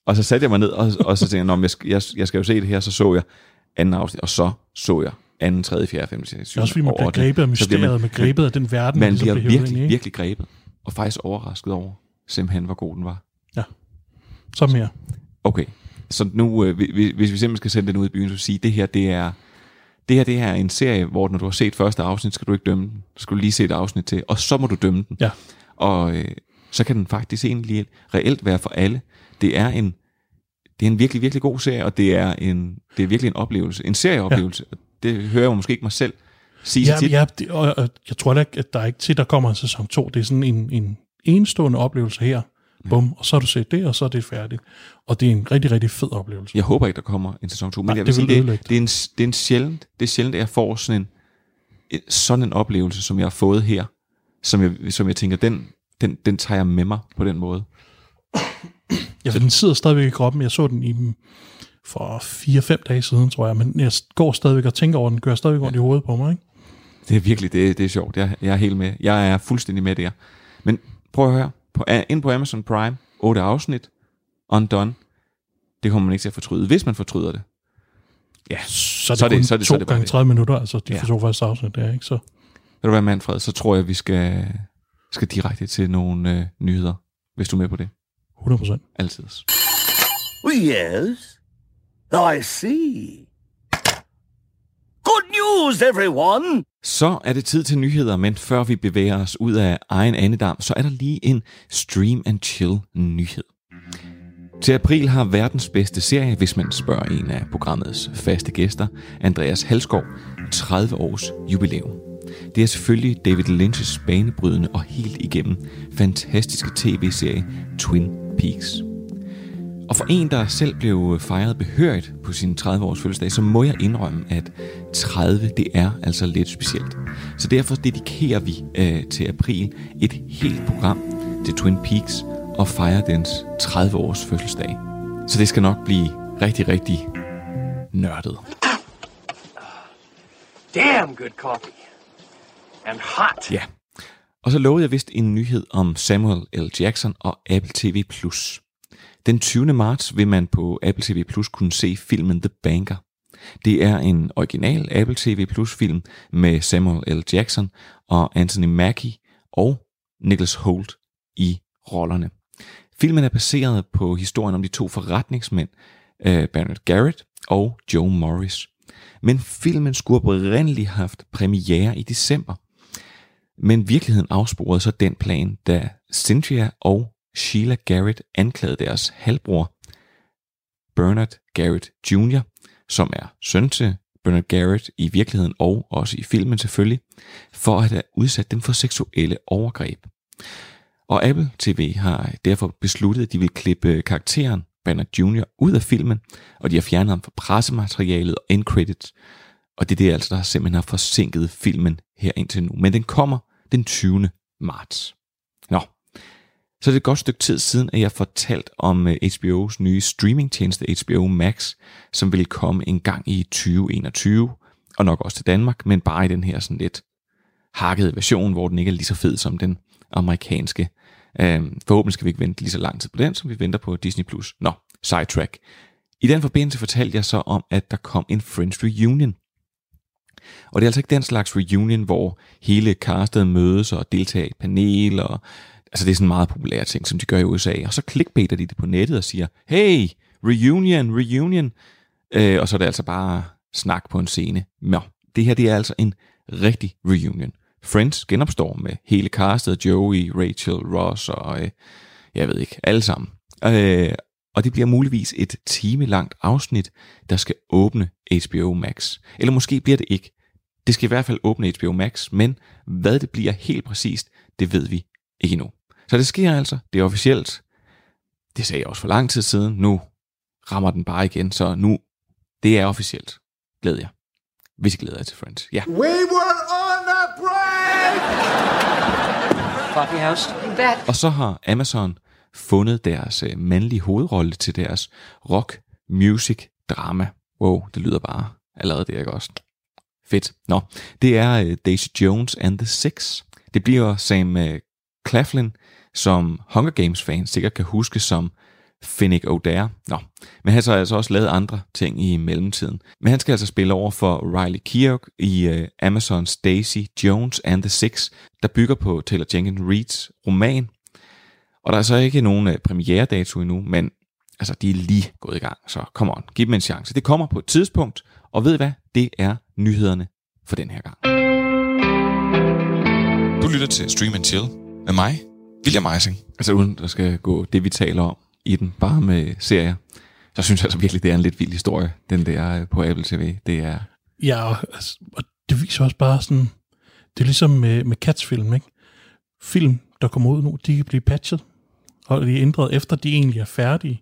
Og så satte jeg mig ned, og, og så tænkte jeg, "Nå, men jeg, skal- jeg, jeg skal jo se det her, så så jeg anden afsnit, og så så jeg anden, tredje, fjerde, femte, sjette, syvende, også fordi, man bliver grebet af mysteriet, man, man grebet af den verden, man ligesom bliver hævet ind virkelig, virkelig grebet, og faktisk overrasket over simpelthen, hvor god den var. Så mere. Okay, så nu, øh, vi- vi- hvis vi simpelthen skal sende den ud i byen, så sige, det her, det er, det her, det her er en serie, hvor når du har set første afsnit, skal du ikke dømme den. Skal du lige se et afsnit til, og så må du dømme den. Ja. Og øh, så kan den faktisk egentlig reelt være for alle. Det er en, det er en virkelig, virkelig god serie, og det er, en, det er virkelig en oplevelse, en serieoplevelse. Ja. Det hører jeg måske ikke mig selv sige Ja, tit. ja det, og, og, jeg tror da ikke, at der er ikke til, der kommer en sæson 2. Det er sådan en, en enestående oplevelse her. Bum, og så har du set det, og så er det færdigt. Og det er en rigtig, rigtig fed oplevelse. Jeg håber ikke, der kommer en sæson 2, men Nej, jeg vil det sige, vil det, ødelægge det, er en, det er en sjældent, det er sjældent, at jeg får sådan en, en, sådan en oplevelse, som jeg har fået her, som jeg, som jeg tænker, den, den, den tager jeg med mig på den måde. Ja, den sidder stadigvæk i kroppen. Jeg så den i for 4-5 dage siden, tror jeg. Men jeg går stadigvæk og tænker over den. Gør stadigvæk ondt i hovedet på mig, ikke? Det er virkelig, det, det er sjovt. Jeg, jeg er helt med. Jeg er fuldstændig med der. Men prøv at høre. På, ind på Amazon Prime, 8 afsnit, Undone. Det kommer man ikke til at fortryde, hvis man fortryder det. Ja, Så er det, Så er det- kun så er det- to så er det gange det. 30 minutter, altså de Ja. ja. to første afsnit der, ikke? Så Ved du hvad, Manfred, så tror jeg, vi skal, skal direkte til nogle øh, nyheder, hvis du er med på det. 100 procent. Altid. Yes. I see. Good news, everyone! Så er det tid til nyheder, men før vi bevæger os ud af egen andedam, så er der lige en Stream and Chill nyhed. Til april har verdens bedste serie, hvis man spørger en af programmets faste gæster, Andreas Halskov, 30 års jubilæum. Det er selvfølgelig David Lynch's banebrydende og helt igennem fantastiske tv-serie Twin Peaks. Og for en, der selv blev fejret behørigt på sin 30-års fødselsdag, så må jeg indrømme, at 30, det er altså lidt specielt. Så derfor dedikerer vi øh, til april et helt program til Twin Peaks og fejrer dens 30-års fødselsdag. Så det skal nok blive rigtig, rigtig nørdet. Damn good coffee. And hot. Ja. Og så lovede jeg vist en nyhed om Samuel L. Jackson og Apple TV+. Den 20. marts vil man på Apple TV Plus kunne se filmen The Banker. Det er en original Apple TV Plus film med Samuel L. Jackson og Anthony Mackie og Nicholas Holt i rollerne. Filmen er baseret på historien om de to forretningsmænd, øh, Bernard Garrett og Joe Morris. Men filmen skulle oprindeligt have haft premiere i december. Men virkeligheden afsporede så den plan, da Cynthia og Sheila Garrett anklagede deres halvbror, Bernard Garrett Jr., som er søn til Bernard Garrett i virkeligheden og også i filmen selvfølgelig, for at have udsat dem for seksuelle overgreb. Og Apple TV har derfor besluttet, at de vil klippe øh, karakteren Bernard Jr. ud af filmen, og de har fjernet ham fra pressematerialet og end credits. Og det er det altså, der simpelthen har forsinket filmen her indtil nu. Men den kommer den 20. marts. Nå, så er det et godt stykke tid siden, at jeg fortalt om øh, HBO's nye streamingtjeneste HBO Max, som vil komme en gang i 2021, og nok også til Danmark, men bare i den her sådan lidt hakkede version, hvor den ikke er lige så fed som den amerikanske. Øhm, forhåbentlig skal vi ikke vente lige så lang tid på den, som vi venter på Disney+. Plus. Nå, sidetrack. I den forbindelse fortalte jeg så om, at der kom en Friends Reunion. Og det er altså ikke den slags reunion, hvor hele castet mødes og deltager i et panel, og altså det er sådan en meget populær ting, som de gør i USA. Og så clickbaiter de det på nettet og siger, hey, reunion, reunion. Øh, og så er det altså bare snak på en scene. Nå, det her det er altså en rigtig reunion. Friends genopstår med hele castet, Joey, Rachel, Ross og øh, jeg ved ikke, alle sammen. Øh, og det bliver muligvis et time langt afsnit, der skal åbne HBO Max. Eller måske bliver det ikke. Det skal i hvert fald åbne HBO Max, men hvad det bliver helt præcist, det ved vi ikke endnu. Så det sker altså, det er officielt. Det sagde jeg også for lang tid siden. Nu rammer den bare igen, så nu, det er officielt. Glæder jeg. Hvis I glæder jer til Friends. Ja. We were on a break! Coffee house? You bet. Og så har Amazon fundet deres øh, mandlige hovedrolle til deres rock music drama. Wow, det lyder bare allerede det, ikke også? Fedt. Nå, det er øh, Daisy Jones and the Six. Det bliver Sam øh, Claflin, som Hunger Games fans sikkert kan huske som Finnick O'Dare. Nå, men han har så altså også lavet andre ting i mellemtiden. Men han skal altså spille over for Riley Keough i uh, Amazons Daisy Jones and the Six, der bygger på Taylor Jenkins Reid's roman. Og der er så ikke nogen uh, premiere-dato endnu, men altså, de er lige gået i gang, så come on, giv dem en chance. Det kommer på et tidspunkt, og ved I hvad? Det er nyhederne for den her gang. Du lytter til Stream and Chill med mig, William Eising. Altså uden der skal gå det, vi taler om i den, bare med serier, så synes jeg altså virkelig, det er en lidt vild historie, den der øh, på Apple TV. Det er... Ja, og, altså, og det viser også bare sådan, det er ligesom med, med Cats-film, ikke? Film, der kommer ud nu, de kan blive patchet, og de er ændret efter, de egentlig er færdige.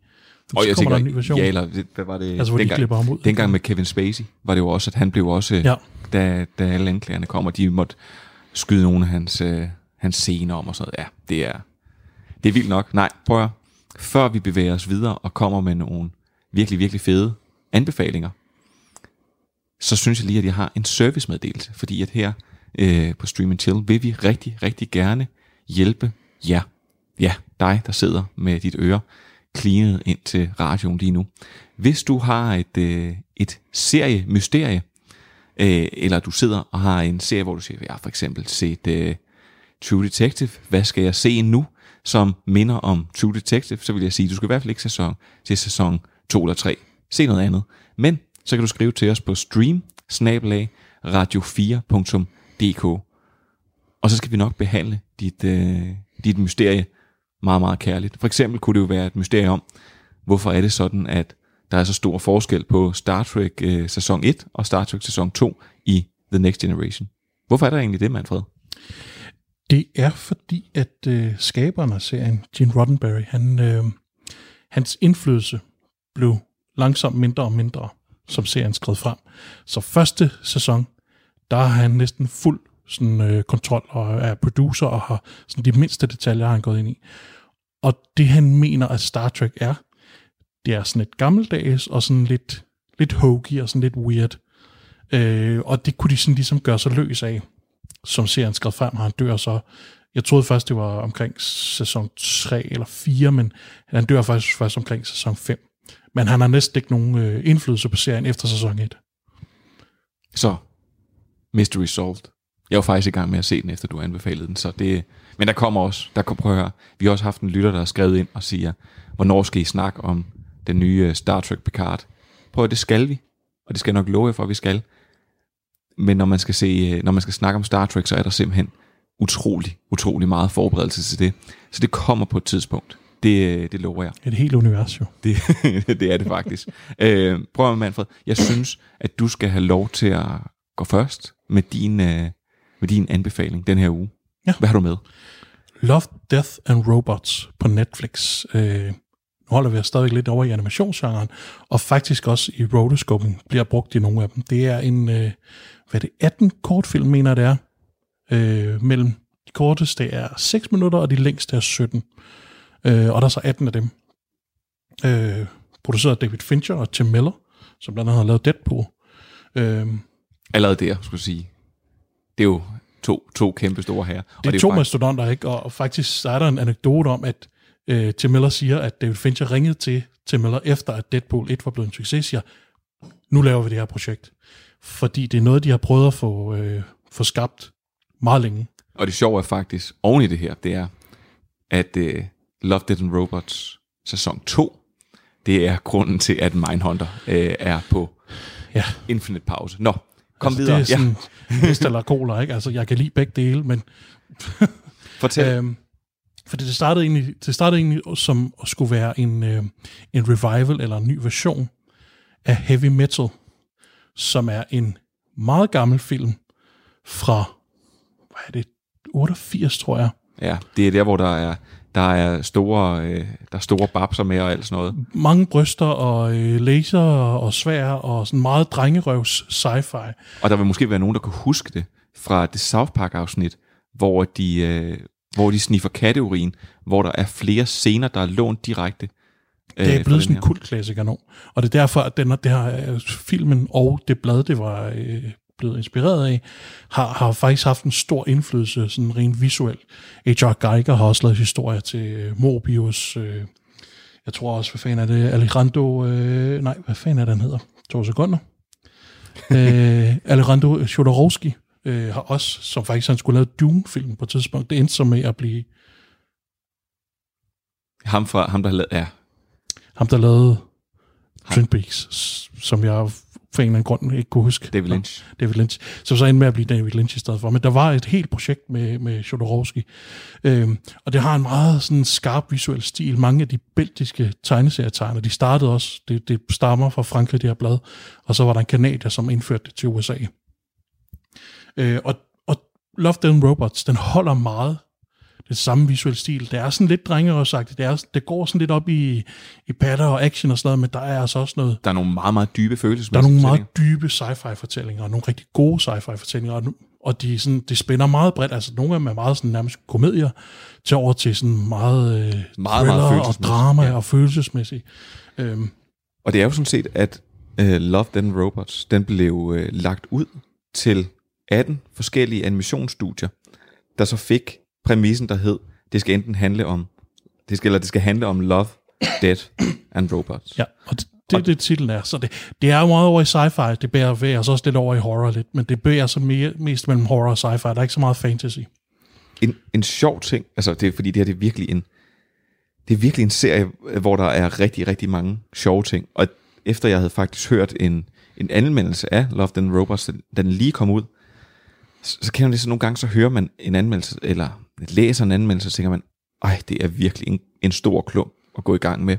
Og jeg kommer der tænker, en ny version. ja, eller det- hvad var det? Altså, hvor de klipper ham ud. Dengang med Kevin Spacey, var det jo også, at han blev også, Ja. da, da alle anklagerne kom, og de måtte skyde nogle af hans, øh, hans scener om og sådan noget. Ja, det er, det er vildt nok. Nej, prøv at, før vi bevæger os videre og kommer med nogle virkelig, virkelig fede anbefalinger, så synes jeg lige, at jeg har en servicemeddelelse, fordi at her øh, på Stream Chill vil vi rigtig, rigtig gerne hjælpe jer. Ja, dig, der sidder med dit øre klinet ind til radioen lige nu. Hvis du har et, øh, et serie-mysterie, øh, eller du sidder og har en serie, hvor du siger, jeg har for eksempel set øh, True Detective, hvad skal jeg se nu, som minder om True Detective, så vil jeg sige, du skal i hvert fald ikke sæson, til sæson 2 eller 3. Se noget andet. Men så kan du skrive til os på stream radio4.dk og så skal vi nok behandle dit, øh, dit mysterie meget, meget kærligt. For eksempel kunne det jo være et mysterium om, hvorfor er det sådan, at der er så stor forskel på Star Trek øh, sæson 1 og Star Trek sæson 2 i The Next Generation. Hvorfor er der egentlig det, Manfred? Det er fordi, at øh, skaberen af serien, Gene Roddenberry, han, øh, hans indflydelse blev langsomt mindre og mindre, som serien skred frem. Så første sæson, der har han næsten fuld sådan, øh, kontrol og er producer og har sådan, de mindste detaljer, har han gået ind i. Og det han mener, at Star Trek er, det er sådan et gammeldags og sådan lidt, lidt hokey og sådan lidt weird. Øh, og det kunne de sådan ligesom gøre sig løs af som serien skrev frem, han dør så, jeg troede først, det var omkring sæson 3 eller 4, men han dør faktisk først omkring sæson 5. Men han har næsten ikke nogen øh, indflydelse på serien efter sæson 1. Så, Mystery Solved. Jeg var faktisk i gang med at se den, efter du anbefalede den, så det, Men der kommer også, der kommer, prøv at høre, vi har også haft en lytter, der har skrevet ind og siger, hvornår skal I snakke om den nye øh, Star Trek Picard? Prøv at det skal vi, og det skal jeg nok love jer for, at vi skal. Men når man skal, se, øh, når man skal snakke om Star Trek, så er der simpelthen utrolig, utrolig meget forberedelse til det. Så det kommer på et tidspunkt. Det, øh, det lover jeg. Et helt univers jo. Det, det er det faktisk. øh, prøv at Manfred. Jeg synes, at du skal have lov til at gå først med din, øh, med din anbefaling den her uge. Ja. Hvad har du med? Love, Death and Robots på Netflix. Øh, nu holder vi stadig lidt over i animationsgenren, og faktisk også i rotoscoping bliver brugt i nogle af dem. Det er en, øh, hvad er det, 18 kortfilm, mener det er. Øh, mellem de korteste er 6 minutter, og de længste er 17. Øh, og der er så 18 af dem. Øh, produceret af David Fincher og Tim Miller, som blandt andet har lavet Deadpool. Øh, Allerede der, skulle jeg sige. Det er jo to, to kæmpe store herrer. Det er, det er to faktisk... mastodonter, ikke? Og, og faktisk så er der en anekdote om, at øh, Tim Miller siger, at David Fincher ringede til Tim Miller, efter at Deadpool 1 var blevet en succes, siger, nu laver vi det her projekt. Fordi det er noget, de har prøvet at få, øh, få skabt meget længe. Og det sjove er faktisk, oven i det her, det er, at øh, Love, Dead and Robots sæson 2, det er grunden til, at Mindhunter øh, er på ja. infinite pause. Nå, kom altså, videre. Det er sådan ja. pest eller cola, ikke? Altså, jeg kan lide begge dele, men... Fortæl. øhm, fordi det startede, egentlig, det startede egentlig som at skulle være en, øh, en revival eller en ny version af Heavy Metal, som er en meget gammel film fra, hvad er det, 88, tror jeg. Ja, det er der, hvor der er, der er store, øh, der er store babser med og alt sådan noget. Mange bryster og øh, laser og svær og sådan meget drengerøvs sci-fi. Og der vil måske være nogen, der kan huske det fra det South Park-afsnit, hvor de, øh, hvor de sniffer katteurin, hvor der er flere scener, der er lånt direkte. Øh, det er blevet sådan en kultklassiker nu. Og det er derfor, at den, det her, filmen og det blad, det var øh, blevet inspireret af, har, har faktisk haft en stor indflydelse, sådan rent visuelt. H.R. Geiger har også lavet historier til Mobius, øh, jeg tror også, hvad fanden er det, Alejandro, øh, nej, hvad fanden er den hedder? To sekunder. øh, Alejandro Jodorowsky øh, har også, som faktisk han skulle lave Dune-film på et tidspunkt, det endte så med at blive... Ham, fra, ham der lavet, ja. Ham, der lavede Twin Peaks, som jeg for en eller anden grund ikke kunne huske. David Lynch. Nå, David Lynch. Så så endte med at blive David Lynch i stedet for. Men der var et helt projekt med, med Jodorowsky. Øhm, og det har en meget sådan skarp visuel stil. Mange af de belgiske tegneserietegner, de startede også, det, det stammer fra Frankrig, det her blad. Og så var der en kanadier, som indførte det til USA. Øh, og, og Love, Death Robots, den holder meget det samme visuelle stil. Det er sådan lidt drengerøvsagtigt. Det, er, det går sådan lidt op i, i patter og action og sådan noget, men der er altså også noget... Der er nogle meget, meget dybe følelser. Der er nogle meget dybe sci-fi fortællinger, og nogle rigtig gode sci-fi fortællinger, og, og de, sådan, de spænder meget bredt. Altså nogle af dem er meget sådan nærmest komedier, til over til sådan meget, øh, meget, meget og drama ja. og følelsesmæssigt. Øhm. Og det er jo sådan set, at uh, Love, Death Robots, den blev uh, lagt ud til 18 forskellige animationsstudier, der så fik præmissen, der hed, det skal enten handle om, det skal, eller det skal handle om love, death and robots. Ja, og det, det er det titlen er. Så det, det er jo meget over i sci-fi, det bærer ved os også lidt over i horror lidt, men det bærer så mere, mest mellem horror og sci-fi, der er ikke så meget fantasy. En, en sjov ting, altså det er fordi det her det er virkelig en, det er virkelig en serie, hvor der er rigtig, rigtig mange sjove ting, og efter jeg havde faktisk hørt en, en anmeldelse af Love and Robots, den lige kom ud, så, så kan man det så nogle gange, så hører man en anmeldelse, eller læser en anmeldelse, så tænker man, ej, det er virkelig en, en stor klump at gå i gang med.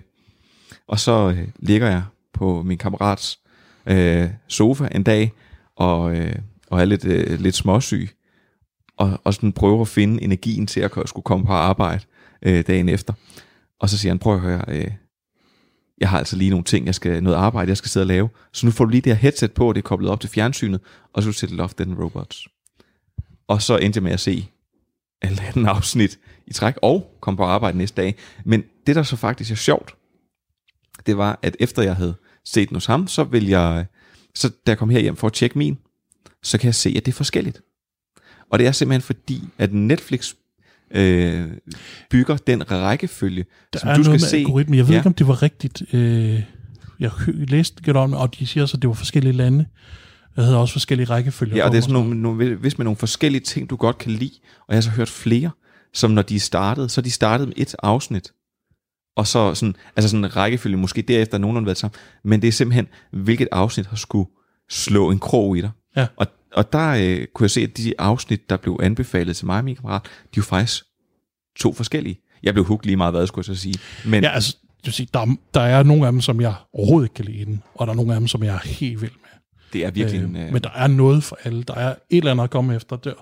Og så øh, ligger jeg på min kammerats øh, sofa en dag, og, øh, og er lidt, øh, lidt småsyg, og, og sådan prøver at finde energien til at skulle komme på arbejde øh, dagen efter. Og så siger han, prøv at høre, øh, jeg har altså lige nogle ting, jeg skal, noget arbejde, jeg skal sidde og lave. Så nu får du lige det her headset på, det er koblet op til fjernsynet, og så sætter du Love, den Robots. Og så endte jeg med at se alle anden afsnit i træk, og kom på arbejde næste dag. Men det, der så faktisk er sjovt, det var, at efter jeg havde set den hos ham, så vil jeg, så da jeg kom hjem for at tjekke min, så kan jeg se, at det er forskelligt. Og det er simpelthen fordi, at Netflix øh, bygger den rækkefølge, der som er du noget skal med se. Algoritme. Jeg ved Ja. ikke, om det var rigtigt. Øh, jeg læste godt om det, og de siger så, at det var forskellige lande. Jeg havde også forskellige rækkefølger. Ja, og det er sådan nogle, nogle, hvis med nogle forskellige ting, du godt kan lide, og jeg har så hørt flere, som når de startet, så de startet med et afsnit, og så sådan, altså sådan en rækkefølge, måske derefter nogenlunde været sammen, men det er simpelthen, hvilket afsnit har skulle slå en krog i dig. Ja. Og, og der øh, kunne jeg se, at de afsnit, der blev anbefalet til mig og min kammerat, de jo faktisk to forskellige. Jeg blev hooked lige meget, hvad skulle jeg så sige. Men, Ja, altså, det vil sige, der, der er nogle af dem, som jeg overhovedet ikke kan lide den, og der er nogle af dem, som jeg er helt vild. Det er virkelig en... Øh, Men der er noget for alle. Der er et eller andet at komme efter. Der.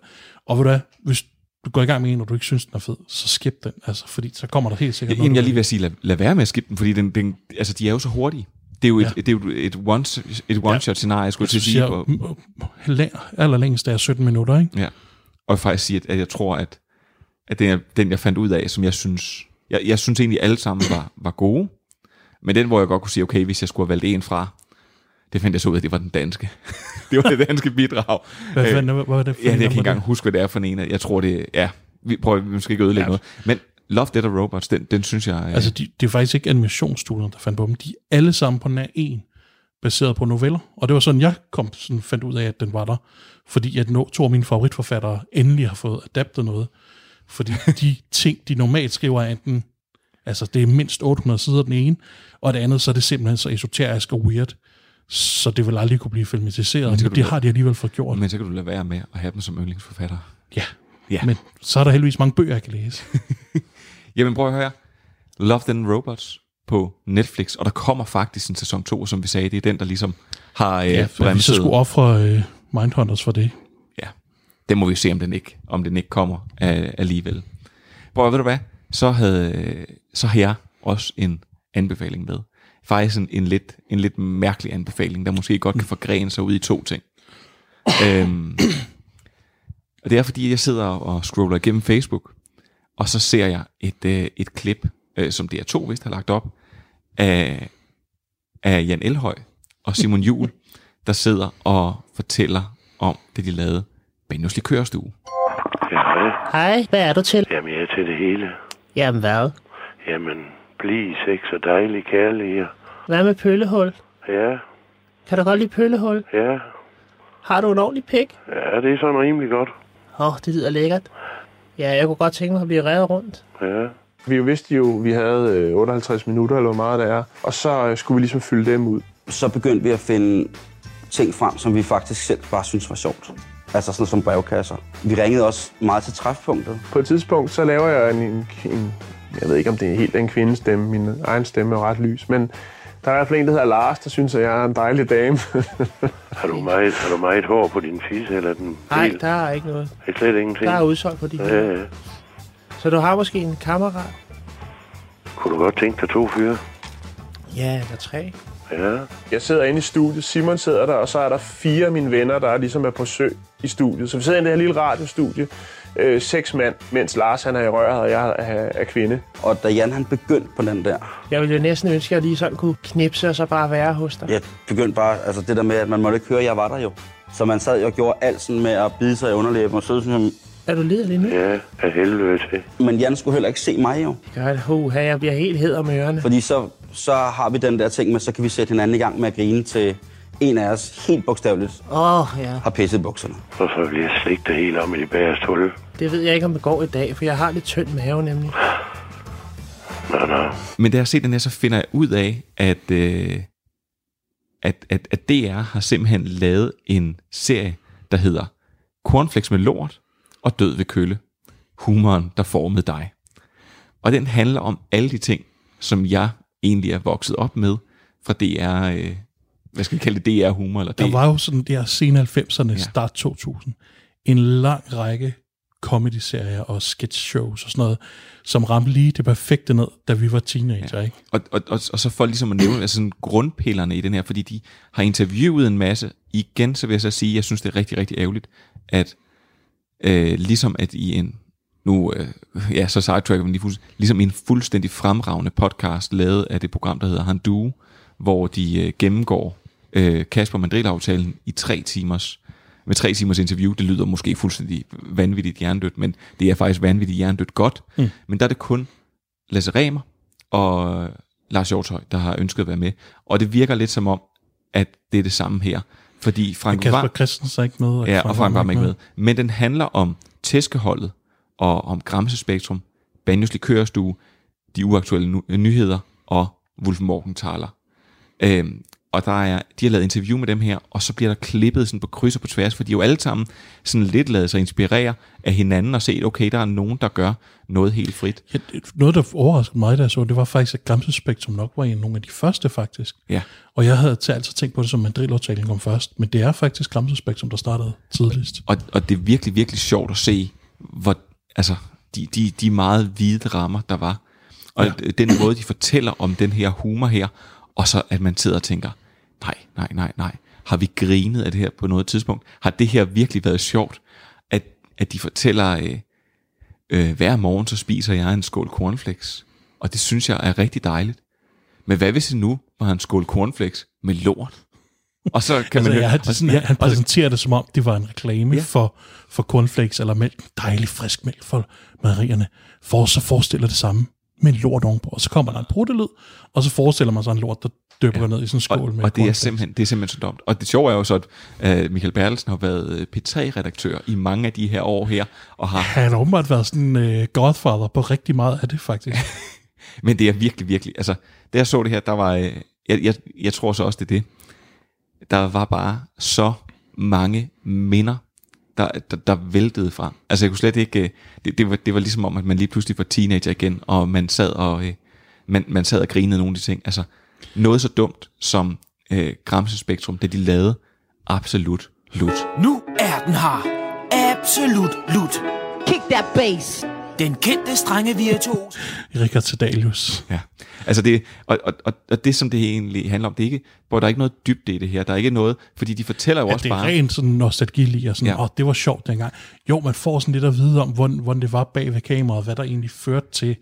Og ved du hvad, hvis du går i gang med en, og du ikke synes, den er fed, så skip den. Altså, fordi så kommer der helt sikkert Ja, Jamen, jeg lige vil sige, lad, lad være med at skippe den, fordi den, den, altså, de er jo så hurtige. Det er jo et, Ja. det er jo et one, et one shot scenarie, skulle jeg til at sige. allerlængst er 17 minutter, ikke? ja. Og faktisk sige, at, at jeg tror, at, at den, den, jeg fandt ud af, som jeg synes, jeg, jeg synes egentlig alle sammen var, var gode. Men den, hvor jeg godt kunne sige, okay, hvis jeg skulle have valgt en fra, det fandt jeg så ud af, det var den danske. det var det danske bidrag. Hvad, Øh, hvad, hvad, er det for Ja, jeg kan ikke engang huske, hvad det er for en af. Jeg tror, det ja, vi prøver, vi skal ikke ødelægge ja. noget. Men Love, Dead Robots, den, den synes jeg... øh, Altså, de, det er faktisk ikke animationsstudiet, der fandt på dem. De er alle sammen på nær en, baseret på noveller. Og det var sådan, jeg kom, sådan, fandt ud af, at den var der. Fordi at no, to af mine favoritforfattere endelig har fået adaptet noget. Fordi de ting, de normalt skriver, er enten... Altså, det er mindst 800 sider den ene, og det andet, så er det simpelthen så esoterisk og weird, så det vil aldrig kunne blive filmatiseret. Men Men det har de alligevel fået gjort. Men så kan du lade være med at have dem som yndlingsforfatter. Ja. Ja. Men så er der heldigvis mange bøger, jeg kan læse. Jamen prøv at høre. Love, and Robots på Netflix, og der kommer faktisk en sæson 2, som vi sagde, det er den, der ligesom har øh, Ja, for vi så bremset. skulle ofre øh, Mindhunters for det. Ja, det må vi se, om den ikke, om den ikke kommer øh, alligevel. Prøv ved du hvad, så, havde, øh, så har jeg også en anbefaling med. Faktisk en, en, lidt, en lidt mærkelig anbefaling, der måske godt kan forgrene sig ud i to ting. øhm, og det er fordi, jeg sidder og scroller igennem Facebook, og så ser jeg et, øh, et klip, øh, som DR2 vist har lagt op, af, af Jan Elhøj og Simon Jul, der sidder og fortæller om det, de lavede Benjos Likørstue. Ja, hej. Hej, hvad er du til? Jamen, jeg er til det hele. Jamen hvad? Jamen, bliv sex og dejlig kærlighed. Hvad med pøllehul? Ja, Kan du godt lide pøllehul? ja. Har du en ordentlig pik? Ja, det er sådan rimelig godt. Åh, oh, det lyder lækkert. Ja, jeg kunne godt tænke mig at blive revet rundt. Ja. Vi vidste jo, at vi havde øh, 58 minutter, eller hvor meget det er. Og så øh, skulle vi ligesom fylde dem ud. Så begyndte vi at finde ting frem, som vi faktisk selv bare synes var sjovt. Altså sådan som brevkasser. Vi ringede også meget til træfpunktet. På et tidspunkt, så laver jeg en, en, en jeg ved ikke, om det er helt en kvindestemme. Min egen stemme er ret lys. Men der er i hvert fald en, der hedder Lars, der synes, at jeg er en dejlig dame. Har du meget, har du meget hår på din fisse, eller er den Nej, der er ikke noget. Det er slet ingenting. Der er udsolgt på de Ja, ja. Så du har måske en kammerat? Kunne du godt tænke dig to fyre? Ja, eller tre. Ja. Jeg sidder inde i studiet, Simon sidder der, og så er der fire af mine venner, der er ligesom er på sø i studiet. Så vi sidder i det her lille radiostudie, øh, seks mand, mens Lars han er i røret, og jeg er, er kvinde. Og da Jan han begyndte på den der, Jeg ville jo næsten ønske, at jeg lige sådan kunne knipse og så bare være hos dig. jeg begyndte bare, altså det der med, at man måtte ikke høre, at jeg var der jo. Så man sad og gjorde alt sådan med at bide sig i underlæben og sidde sådan, Er du liderlig nu? Ja, af helvede til. men Jan skulle heller ikke se mig jo. Godt, huha, jeg bliver helt hed om ørerne. Fordi så, så har vi den der ting med, så kan vi sætte hinanden i gang med at grine til en af os helt bogstaveligt Åh, oh, ja. har pisset bukserne. Så bliver jeg slik det hele om i de bagerste hul. Det ved jeg ikke, om det går i dag, for jeg har lidt tynd mave nemlig. Nå, nå. Men da jeg ser den her, så finder jeg ud af, at, øh, at, at, at DR har simpelthen lavet en serie, der hedder Cornflakes med lort og Død ved kølle. Humoren, der formede dig. Og den handler om alle de ting, som jeg egentlig er vokset op med fra DR, øh, hvad skal vi kalde det, DR-humor? Eller Der DR. var jo sådan der sene 90'erne, Ja. start 2000, en lang række comedy-serier og sketch shows og sådan noget, som ramte lige det perfekte ned, da vi var teenager, ja. ikke? Og, og, og, og så for ligesom at nævne altså sådan grundpillerne i den her, fordi de har interviewet en masse. Igen, så vil jeg så sige, jeg synes, det er rigtig, rigtig ærgerligt, at øh, ligesom at i en, nu, øh, ja, så sidetracker vi lige fuldstændig, ligesom i en fuldstændig fremragende podcast, lavet af det program, der hedder Handu, hvor de øh, gennemgår øh, Kasper Mandrill-aftalen i tre timers, med tre timers interview. Det lyder måske fuldstændig vanvittigt hjernedødt, men det er faktisk vanvittigt hjernedødt godt. Mm. Men der er det kun Lasse Remer og Lars Hjortøj, der har ønsket at være med. Og det virker lidt som om, at det er det samme her. Fordi Og Frank Kasper var, Christensen er ikke med. ja, og Frank var ikke med. Men den handler om tæskeholdet, og om Gramsespektrum, Banjos Likørstue, De Uaktuelle Nyheder og Wolf Morgenthaler. Øhm, og der er, de har lavet interview med dem her, og så bliver der klippet sådan på kryds og på tværs, for de er jo alle sammen sådan lidt lavet sig inspirere af hinanden og set, okay, der er nogen, der gør noget helt frit. Ja, noget, der overraskede mig, da jeg så, det var faktisk, at Gramsespektrum nok var en nogle af de første, faktisk. Ja. Og jeg havde til altid tænkt på det, som Madrid-aftalen kom først, men det er faktisk Gramsespektrum, der startede tidligst. Og, og det er virkelig, virkelig sjovt at se, hvor, altså, de, de, de meget hvide rammer, der var. Og ja. den måde, de fortæller om den her humor her, og så at man sidder og tænker, nej, nej, nej, nej, har vi grinet af det her på noget tidspunkt? Har det her virkelig været sjovt? At, at de fortæller, øh, øh, hver morgen så spiser jeg en skål cornflakes, og det synes jeg er rigtig dejligt. Men hvad hvis det nu var en skål cornflakes med lort? Og så kan altså, man ja, høre- det er sådan, han, han præsenterer det som om, det var en reklame ja. for, for cornflakes eller mælk. Dejlig frisk mælk for mejerierne. For så forestiller det samme med en lort ovenpå. Og så kommer der en bruttelyd, og så forestiller man sig en lort, der døber ja. ned i sådan en skål og, med og det er, simpelthen, det er simpelthen så dumt. Og det sjove er jo så, at uh, Michael Bertelsen har været øh, P3-redaktør i mange af de her år her, og har, Han har åbenbart været sådan en uh, godfather på rigtig meget af det, faktisk. men det er virkelig, virkelig, altså, da jeg så det her, der var, øh, jeg, jeg, jeg tror så også, det er det, der var bare så mange minder, der, der, der væltede frem. Altså jeg kunne slet ikke, øh, det, det, var, det var ligesom om, at man lige pludselig var teenager igen, og man sad og, øh, man, man sad og grinede nogle af de ting. Altså noget så dumt som øh, Gramsespektrum, det de lavede, absolut lut. Nu er den her. Absolut lut. Kick that bass. Den kendte strenge virtuos. Richard Sedalius. Ja, altså det, og, og, og, og det som det egentlig handler om, det er ikke, hvor der er ikke noget dybde i det her, der er ikke noget, fordi de fortæller jo Ja, også det er bare, rent sådan nostalgi og sådan, Ja. åh, det var sjovt dengang. Jo, man får sådan lidt at vide om, hvordan, hvordan det var bag ved kameraet, hvad der egentlig førte til,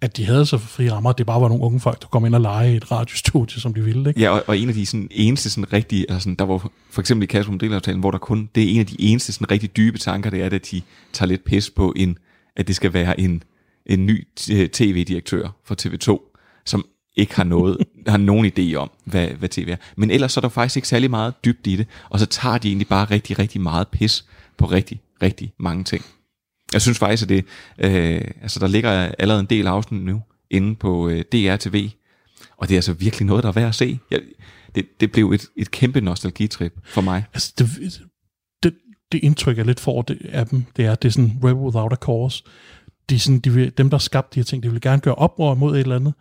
at de havde så fri rammer, det bare var nogle unge folk, der kom ind og lege i et radiostudie, som de ville. Ikke? Ja, og, og en af de sådan, eneste sådan rigtige, altså sådan, der var for eksempel i Kasper Modelaftalen, hvor der kun, det er en af de eneste sådan, rigtig dybe tanker, det er, at de tager lidt pis på, en, at det skal være en, en ny t- tv-direktør for TV2, som ikke har noget, har nogen idé om, hvad, hvad tv er. Men ellers så er der faktisk ikke særlig meget dybt i det, og så tager de egentlig bare rigtig, rigtig meget pis på rigtig, rigtig mange ting. Jeg synes faktisk, at det, øh, altså der ligger allerede en del afsnit nu inde på øh, DRTV, og det er altså virkelig noget, der er værd at se. Jeg, det, det blev et, et kæmpe nostalgitrip for mig. Altså, det, det, det indtryk, jeg lidt får det, af dem, det er, det er sådan Rebel Without a Cause. De sådan, de vil, dem, der skabte de her ting, de ville gerne gøre oprør mod et eller andet,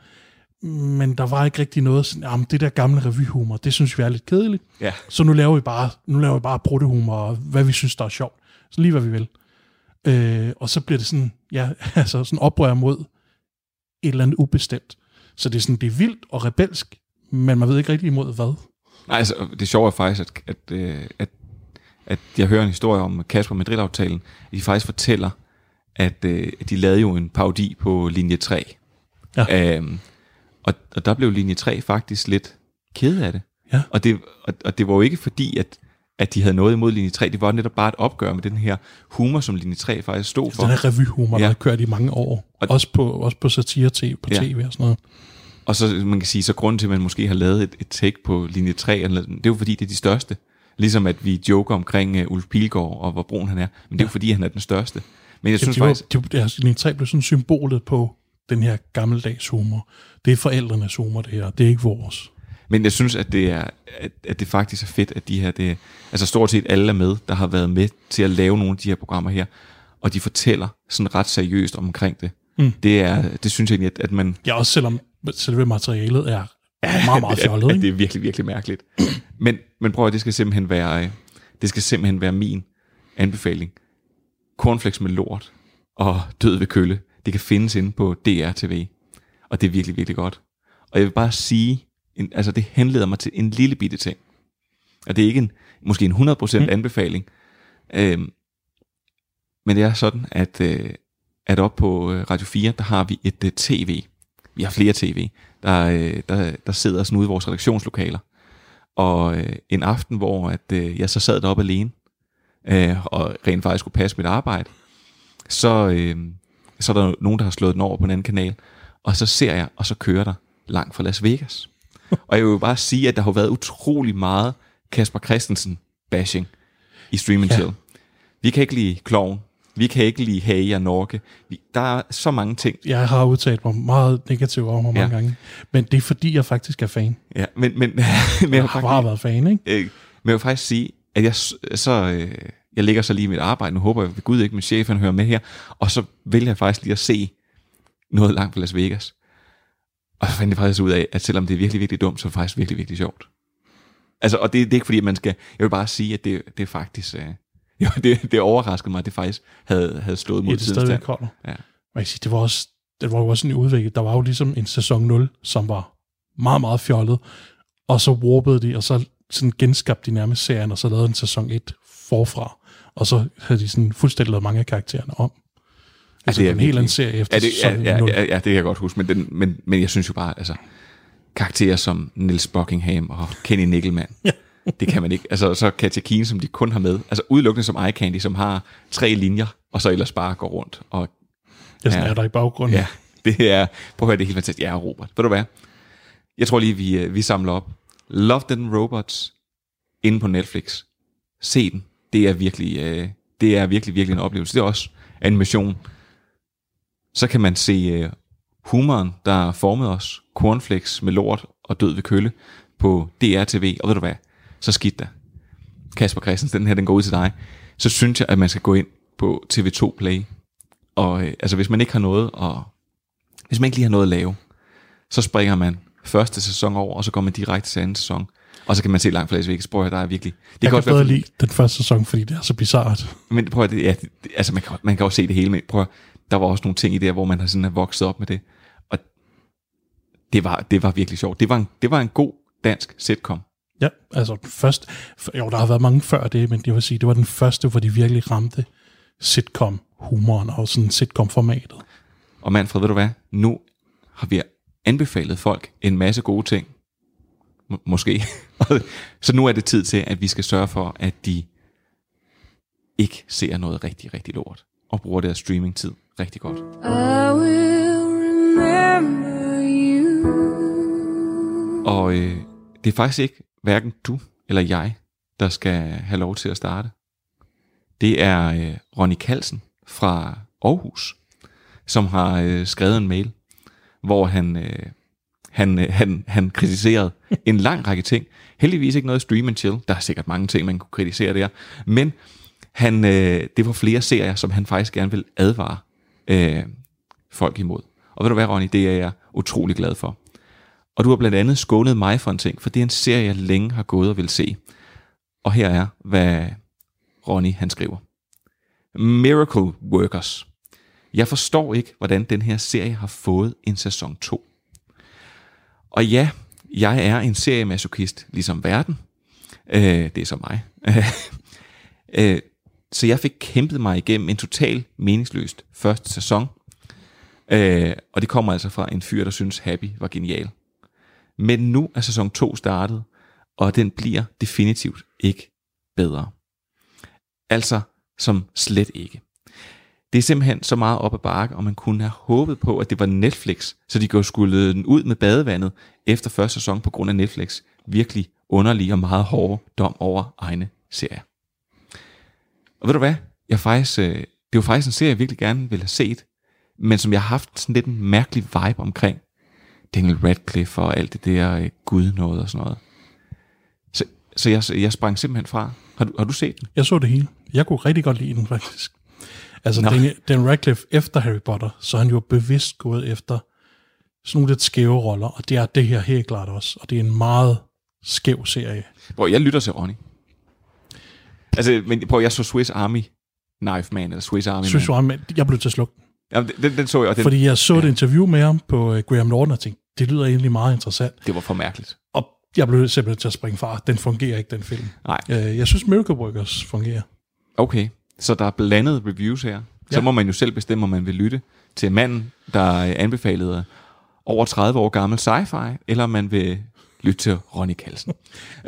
men der var ikke rigtig noget sådan, jamen, det der gamle revyhumor, det synes vi er lidt kedeligt. Ja. Så nu laver vi bare, nu laver vi bare bruttehumor, og hvad vi synes, der er sjovt. Så lige hvad vi vil. Øh, og så bliver det sådan, ja, altså sådan oprør mod et eller andet ubestemt. Så det er sådan, det er vildt og rebelsk, men man ved ikke rigtig imod hvad. Nej, altså, det sjove er faktisk, at, at, øh, at, at jeg hører en historie om Kasper Madrid-aftalen, at de faktisk fortæller, at, øh, at de lavede jo en parodi på linje 3. Ja. Øhm, og, og der blev linje 3 faktisk lidt ked af det. Ja. Og, det og, og det var jo ikke fordi, at, at de havde noget imod linje 3, det var netop bare et opgør med den her humor, som linje 3 faktisk stod for. Den her revyhumor, ja. Ja. der har kørt i mange år. Og, også på, også på satire tv, på Ja. tv og sådan noget. Og så man kan sige, så grunden til, at man måske har lavet et, et take på linje 3, eller, det er jo fordi, det er de største. Ligesom at vi joker omkring uh, Ulf Pilgaard og hvor brun han er. Men det er jo fordi, han er den største. Men jeg Ja, synes de var, faktisk... de, altså, linje 3 blev sådan symbolet på den her gammeldags humor. Det er forældrenes humor, det her. Det er ikke vores. Men jeg synes, at det, er, at, at det faktisk er fedt, at de her, det, altså stort set alle er med, der har været med til at lave nogle af de her programmer her, og de fortæller sådan ret seriøst omkring det. Mm. Det, er, det synes jeg at, at man... Ja, også selvom selve materialet er meget, meget fjollet. ikke? det er virkelig, virkelig mærkeligt. men, men prøv at det skal simpelthen være, øh, det skal simpelthen være min anbefaling. Cornflakes med lort og død ved kølle. Det kan findes inde på DRTV. Og det er virkelig, virkelig godt. Og jeg vil bare sige, en, altså det henleder mig til en lille bitte ting. Og det er ikke en, måske en 100% mm. anbefaling. Øhm, men det er sådan, at, øh, at op på øh, Radio 4, der har vi et øh, tv. Vi har flere tv, der, øh, der, der sidder sådan ude i vores redaktionslokaler. Og øh, en aften, hvor at, øh, jeg så sad deroppe alene, øh, og rent faktisk skulle passe mit arbejde, så, øh, så er der nogen, der har slået den over på en anden kanal, og så ser jeg, og så kører der langt fra Las Vegas. Og jeg vil jo bare sige, at der har været utrolig meget Kasper Christensen bashing i Stream Ja. Chill. Vi kan ikke lide Kloven, Vi kan ikke lide Hage og Norke. Vi, der er så mange ting. Jeg har udtalt mig meget negativt over mig Ja. mange gange. Men det er fordi, jeg faktisk er fan. Ja, men, men, men Jeg har bare været fan, ikke? Øh, men jeg vil faktisk sige, at jeg, så, øh, jeg ligger så lige i mit arbejde. Nu håber jeg ved Gud ikke, min chef han hører med her. Og så vælger jeg faktisk lige at se noget langt fra Las Vegas. Og så fandt jeg faktisk ud af, at selvom det er virkelig, virkelig dumt, så er det faktisk virkelig, virkelig sjovt. Altså, og det, det er ikke fordi, at man skal... Jeg vil bare sige, at det, det er faktisk... Øh, jo, det, det overraskede mig, at det faktisk havde, havde slået mod Ja, det stadigvæk holder. Ja. Man kan sige, det var også, det var jo også en udvikling. Der var jo ligesom en sæson 0, som var meget, meget fjollet. Og så warpede de, og så sådan genskabte de nærmest serien, og så lavede en sæson 1 forfra. Og så havde de sådan fuldstændig lavet mange af karaktererne om. Altså, det er en helt anden serie efter ja, det, ja, ja, 0. ja, ja, det kan jeg godt huske, men, den, men, men jeg synes jo bare, altså, karakterer som Nils Buckingham og Kenny Nickelman, ja. det kan man ikke. Altså, så Katja Keen, som de kun har med, altså udelukkende som eye candy, som har tre linjer, og så ellers bare går rundt. Og, Jeg sådan er der i baggrunden. Ja, det er, prøv at høre, det er helt fantastisk. Ja, Robert, ved du hvad? Jeg tror lige, vi, øh, vi samler op. Love, and Robots, inde på Netflix. Se den. Det er virkelig, øh, det er virkelig, virkelig en oplevelse. Det er også animation. Så kan man se øh, humoren, der formede os. Cornflakes med lort og død ved kølle på DRTV. Og ved du hvad? Så skidt da. Kasper Christensen, den her, den går ud til dig. Så synes jeg, at man skal gå ind på TV2 Play. Og øh, altså, hvis man ikke har noget, og hvis man ikke lige har noget at lave, så springer man første sæson over, og så går man direkte til anden sæson. Og så kan man se langt fra Las Vegas. Prøv at der er virkelig... Det jeg kan også være, bedre fordi- lide den første sæson, fordi det er så bizart. men prøv at, det, ja, det, altså man kan, man kan jo se det hele, men prøv at, der var også nogle ting i det, her, hvor man har sådan er vokset op med det. Og det var, det var virkelig sjovt. Det var, en, det var en god dansk sitcom. Ja, altså først, jo, der har været mange før det, men jeg vil sige, det var den første, hvor de virkelig ramte sitcom-humoren og sådan sitcom-formatet. Og Manfred, ved du hvad? Nu har vi anbefalet folk en masse gode ting. M- måske. Så nu er det tid til, at vi skal sørge for, at de ikke ser noget rigtig, rigtig lort. Og bruger deres streamingtid rigtig godt. I will remember you. Og øh, det er faktisk ikke hverken du eller jeg, der skal have lov til at starte. Det er øh, Ronny Kalsen fra Aarhus, som har øh, skrevet en mail, hvor han, øh, han, øh, han, han kritiserede en lang række ting. Heldigvis ikke noget stream and chill. Der er sikkert mange ting, man kunne kritisere der. Men han, øh, det var flere serier, som han faktisk gerne vil advare øh, folk imod. Og ved du hvad, Ronny, det er jeg utrolig glad for. Og du har blandt andet skånet mig for en ting, for det er en serie, jeg længe har gået og vil se. Og her er, hvad Ronny han skriver. Miracle Workers. Jeg forstår ikke, hvordan den her serie har fået en sæson 2. Og ja, jeg er en seriemasochist, ligesom verden. Øh, det er så mig. øh, så jeg fik kæmpet mig igennem en total meningsløst første sæson. Øh, og det kommer altså fra en fyr, der synes Happy var genial. Men nu er sæson 2 startet, og den bliver definitivt ikke bedre. Altså som slet ikke. Det er simpelthen så meget op ad bakke, og man kunne have håbet på, at det var Netflix, så de kunne skulle den ud med badevandet efter første sæson på grund af Netflix virkelig underlige og meget hårde dom over egne serier. Og ved du hvad? Jeg faktisk, øh, det var faktisk en serie, jeg virkelig gerne ville have set, men som jeg har haft sådan lidt en mærkelig vibe omkring. Daniel Radcliffe og alt det der øh, gud noget og sådan noget. Så, så jeg, jeg sprang simpelthen fra. Har du, har du set den? Jeg så det hele. Jeg kunne rigtig godt lide den, faktisk. Altså, Nå. Dan, Dan Radcliffe efter Harry Potter, så er han jo bevidst gået efter sådan nogle lidt skæve roller, og det er det her helt klart også. Og det er en meget skæv serie. Hvor jeg lytter til Ronny. Altså, men prøv, jeg så Swiss Army Knife Man, eller Swiss Army Synes Man. du, han- jeg blev til at slukke den. Jamen, den, den så jeg, den, Fordi jeg så et interview med ham på uh, Graham Norton, og tænkte, det lyder egentlig meget interessant. det var for mærkeligt. Og jeg blev simpelthen til at springe fra. Den fungerer ikke, den film. Nej. Uh, jeg synes, Miracle Workers fungerer. Okay, så der er blandet reviews her. Så Ja. må man jo selv bestemme, om man vil lytte til manden, der øh, anbefalede over 30 år gammel sci-fi, eller om man vil lytte til Ronny Kalsen.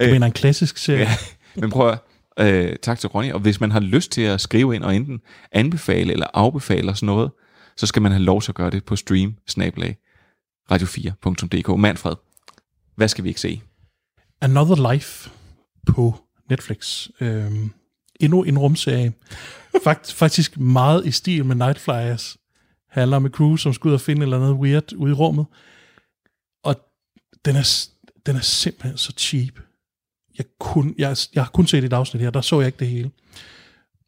Du mener en klassisk serie? Ja, men prøv at, øh, tak til Ronny, og hvis man har lyst til at skrive ind og enten anbefale eller afbefale sådan noget, så skal man have lov til at gøre det på stream radio4.dk. Manfred, hvad skal vi ikke se? Another Life på Netflix. Øhm, endnu en rumserie. Fakt, faktisk meget i stil med Night Flyers. Handler om et crew, som skal ud og finde et eller andet weird ude i rummet. Og den er, den er simpelthen så cheap. Jeg, kun, jeg, jeg har kun set et afsnit her, der så jeg ikke det hele.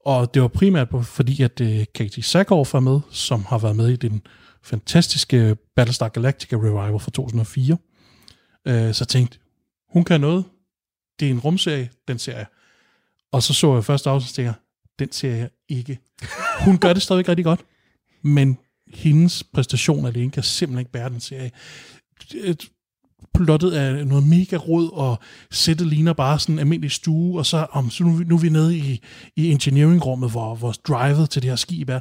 Og det var primært på, fordi, at øh, Katie Sackhoff var med, som har været med i den fantastiske Battlestar Galactica Revival fra 2004. Uh, øh, så jeg tænkte, hun kan noget. Det er en rumserie, den ser jeg. Og så så jeg første afsnit, og den ser jeg ikke. Hun gør det stadigvæk rigtig godt, men hendes præstation alene kan simpelthen ikke bære den serie. Øh, et- Plottet er noget mega rod, og sættet ligner bare sådan en almindelig stue, og så, om, så nu, vi- nu er vi nede i, i engineering-rummet, hvor, hvor drivet til det her skib er.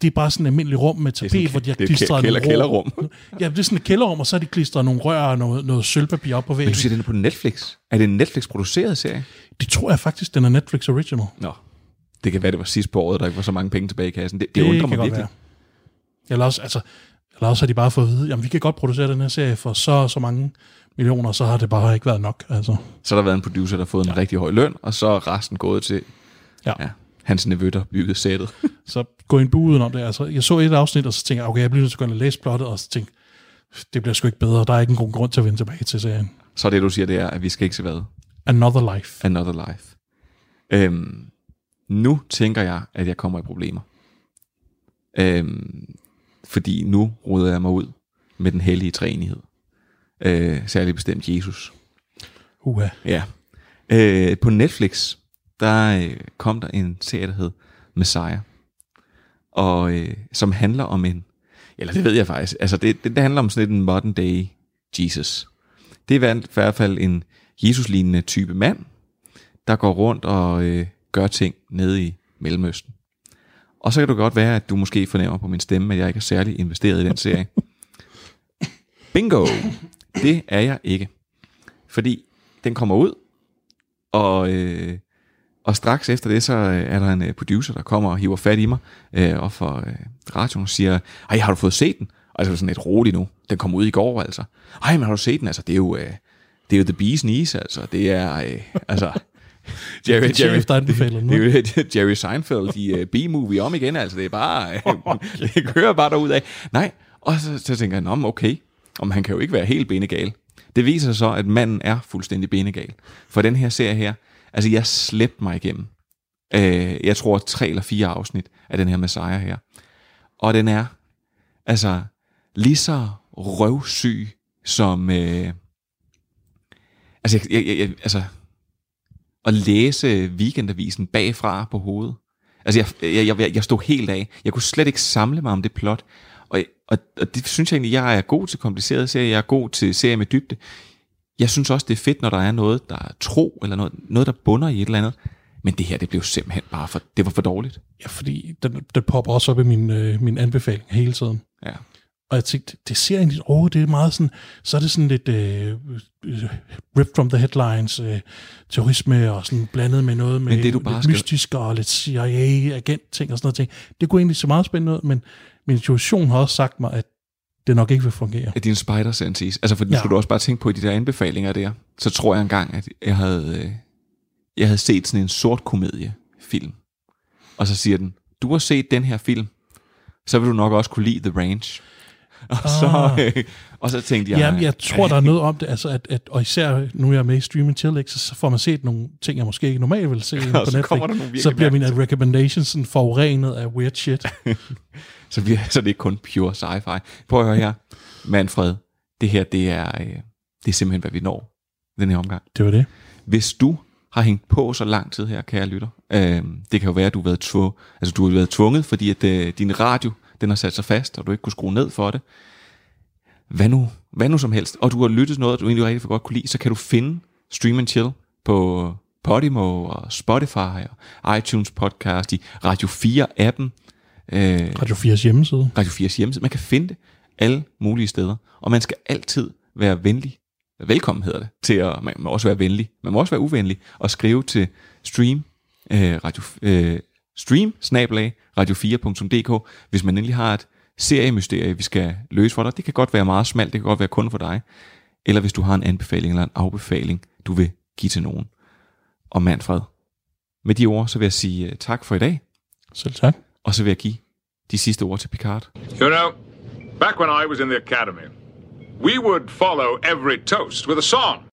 Det er bare sådan et almindeligt rum med tapet, sådan- hvor de har klistret kælder- nogle rør- kælderrum. Ja, det er sådan et kælderrum, og så har de klistret nogle rør og noget, noget sølvpapir op på væggen. Men du siger, den er på Netflix. Er det en Netflix-produceret serie? Det tror jeg faktisk, den er Netflix Original. Nå. Det kan være, det var sidst på året, der ikke var så mange penge tilbage i kassen. Det, det, Det undrer mig virkelig. være. Eller også, altså, eller også har de bare fået at vide, jamen vi kan godt producere den her serie for så og så mange millioner, så har det bare ikke været nok. Altså. Så har der været en producer, der har fået en rigtig høj løn, og så er resten gået til Ja. ja, hans nevø, der byggede sættet. Så gå en bu udenom det. Altså, jeg så et afsnit, og så tænkte jeg, okay, jeg bliver nødt til at gå ind og læse plottet, og så tænkte det bliver sgu ikke bedre. Der er ikke en god grund til at vende tilbage til serien. så det, du siger, det er, at vi skal ikke se hvad? Another Life. Another Life. Øhm, nu tænker jeg, at jeg kommer i problemer. Øhm, fordi nu ruder jeg mig ud med den hellige træenighed. Øh, særligt bestemt Jesus. Uha. Ja. Øh, på Netflix, der øh, kom der en serie, der hed Messiah. Og øh, som handler om en, eller det ved jeg faktisk, altså det, det, det handler om sådan lidt en modern day Jesus. Det er i hvert fald en Jesus-lignende type mand, der går rundt og øh, gør ting nede i Mellemøsten. Og så kan det godt være, at du måske fornemmer på min stemme, at jeg ikke er særlig investeret i den serie. Bingo! Det er jeg ikke. Fordi den kommer ud, og, øh, og straks efter det, så øh, er der en øh, producer, der kommer og hiver fat i mig øh, og for øh, radioen siger, ej, har du fået set den? Og så er det sådan lidt roligt nu. Den kom ud i går, altså. Ej, men har du set den? Altså, det er jo, øh, det er jo The Bee's Knees, altså. Det er, øh, altså... Jerry, Det er anbefaler den, det, det jo Jerry Seinfeld i uh, B-movie om igen, altså. Det er bare... Øh, det kører bare derud af. Nej, og så, så tænker men okay. Om han kan jo ikke være helt benegal. Det viser sig så, at manden er fuldstændig benegal. For den her serie her, altså jeg slæbte mig igennem. Øh, jeg tror tre eller fire afsnit af den her Messiah her. Og den er altså lige så røvsyg som... Øh, altså, jeg, jeg, jeg, altså, at læse weekendavisen bagfra på hovedet. Altså, jeg, jeg, jeg, jeg stod helt af. Jeg kunne slet ikke samle mig om det plot. Og, og, og det synes jeg egentlig, jeg er god til komplicerede serier. Jeg er god til serier med dybde. Jeg synes også, det er fedt, når der er noget, der er tro, eller noget, noget der bunder i et eller andet. Men det her, det blev simpelthen bare for, det var for dårligt. Ja, fordi den, den popper også op i min, øh, min anbefaling hele tiden. Ja. Og jeg tænkte, det ser egentlig, åh, det er meget sådan, så er det sådan lidt øh, ripped from the headlines, øh, terrorisme og sådan blandet med noget med Men det, du bare lidt skal- mystisk og lidt CIA-agent-ting og sådan noget ting. Det kunne egentlig se meget spændende ud, men min intuition har også sagt mig, at det nok ikke vil fungere. Af dine spider senses. Altså, for nu Ja. ja. skulle du også bare tænke på i de der anbefalinger der. Så tror jeg engang, at jeg havde, øh, jeg havde set sådan en sort komediefilm. Og så siger den, du har set den her film, så vil du nok også kunne lide The Range. Og, så, Ah. øh, og så tænkte jeg... Jamen, jeg tror, der er noget om det, altså at, at, og især nu er jeg med i Stream and Chill, ikke, så- så får man set nogle ting, jeg måske ikke normalt vil se på så Netflix. så bliver mine recommendations sådan forurenet af weird shit. så, bliver, så det er kun pure sci-fi. Prøv at høre her. Manfred, det her, det er, øh, det er simpelthen, hvad vi når den her omgang. Det var det. Hvis du har hængt på så lang tid her, kære lytter, øh, det kan jo være, at du har været, tvu- altså, du har været tvunget, fordi at øh, din radio, den har sat sig fast, og du ikke kunne skrue ned for det. Hvad nu, hvad nu som helst, og du har lyttet noget, du egentlig rigtig for godt kunne lide, så kan du finde Stream and Chill på Podimo og Spotify og iTunes podcast i Radio 4-appen. Øh, Radio 4's hjemmeside. Radio 4's hjemmeside. Man kan finde det alle mulige steder, og man skal altid være venlig. Velkommen hedder det, til at, man må også være venlig, man må også være uvenlig, og skrive til stream, øh, radio, øh, stream snabelag, radio4.dk, hvis man endelig har et seriemysterie, vi skal løse for dig. Det kan godt være meget smalt, det kan godt være kun for dig. Eller hvis du har en anbefaling eller en afbefaling, du vil give til nogen. Og Manfred, Med de ord, så vil jeg sige øh, tak for i dag. Selv tak. Og så vil jeg give de sidste ord til Picard. You know, back when I was in the academy, we would follow every toast with a song.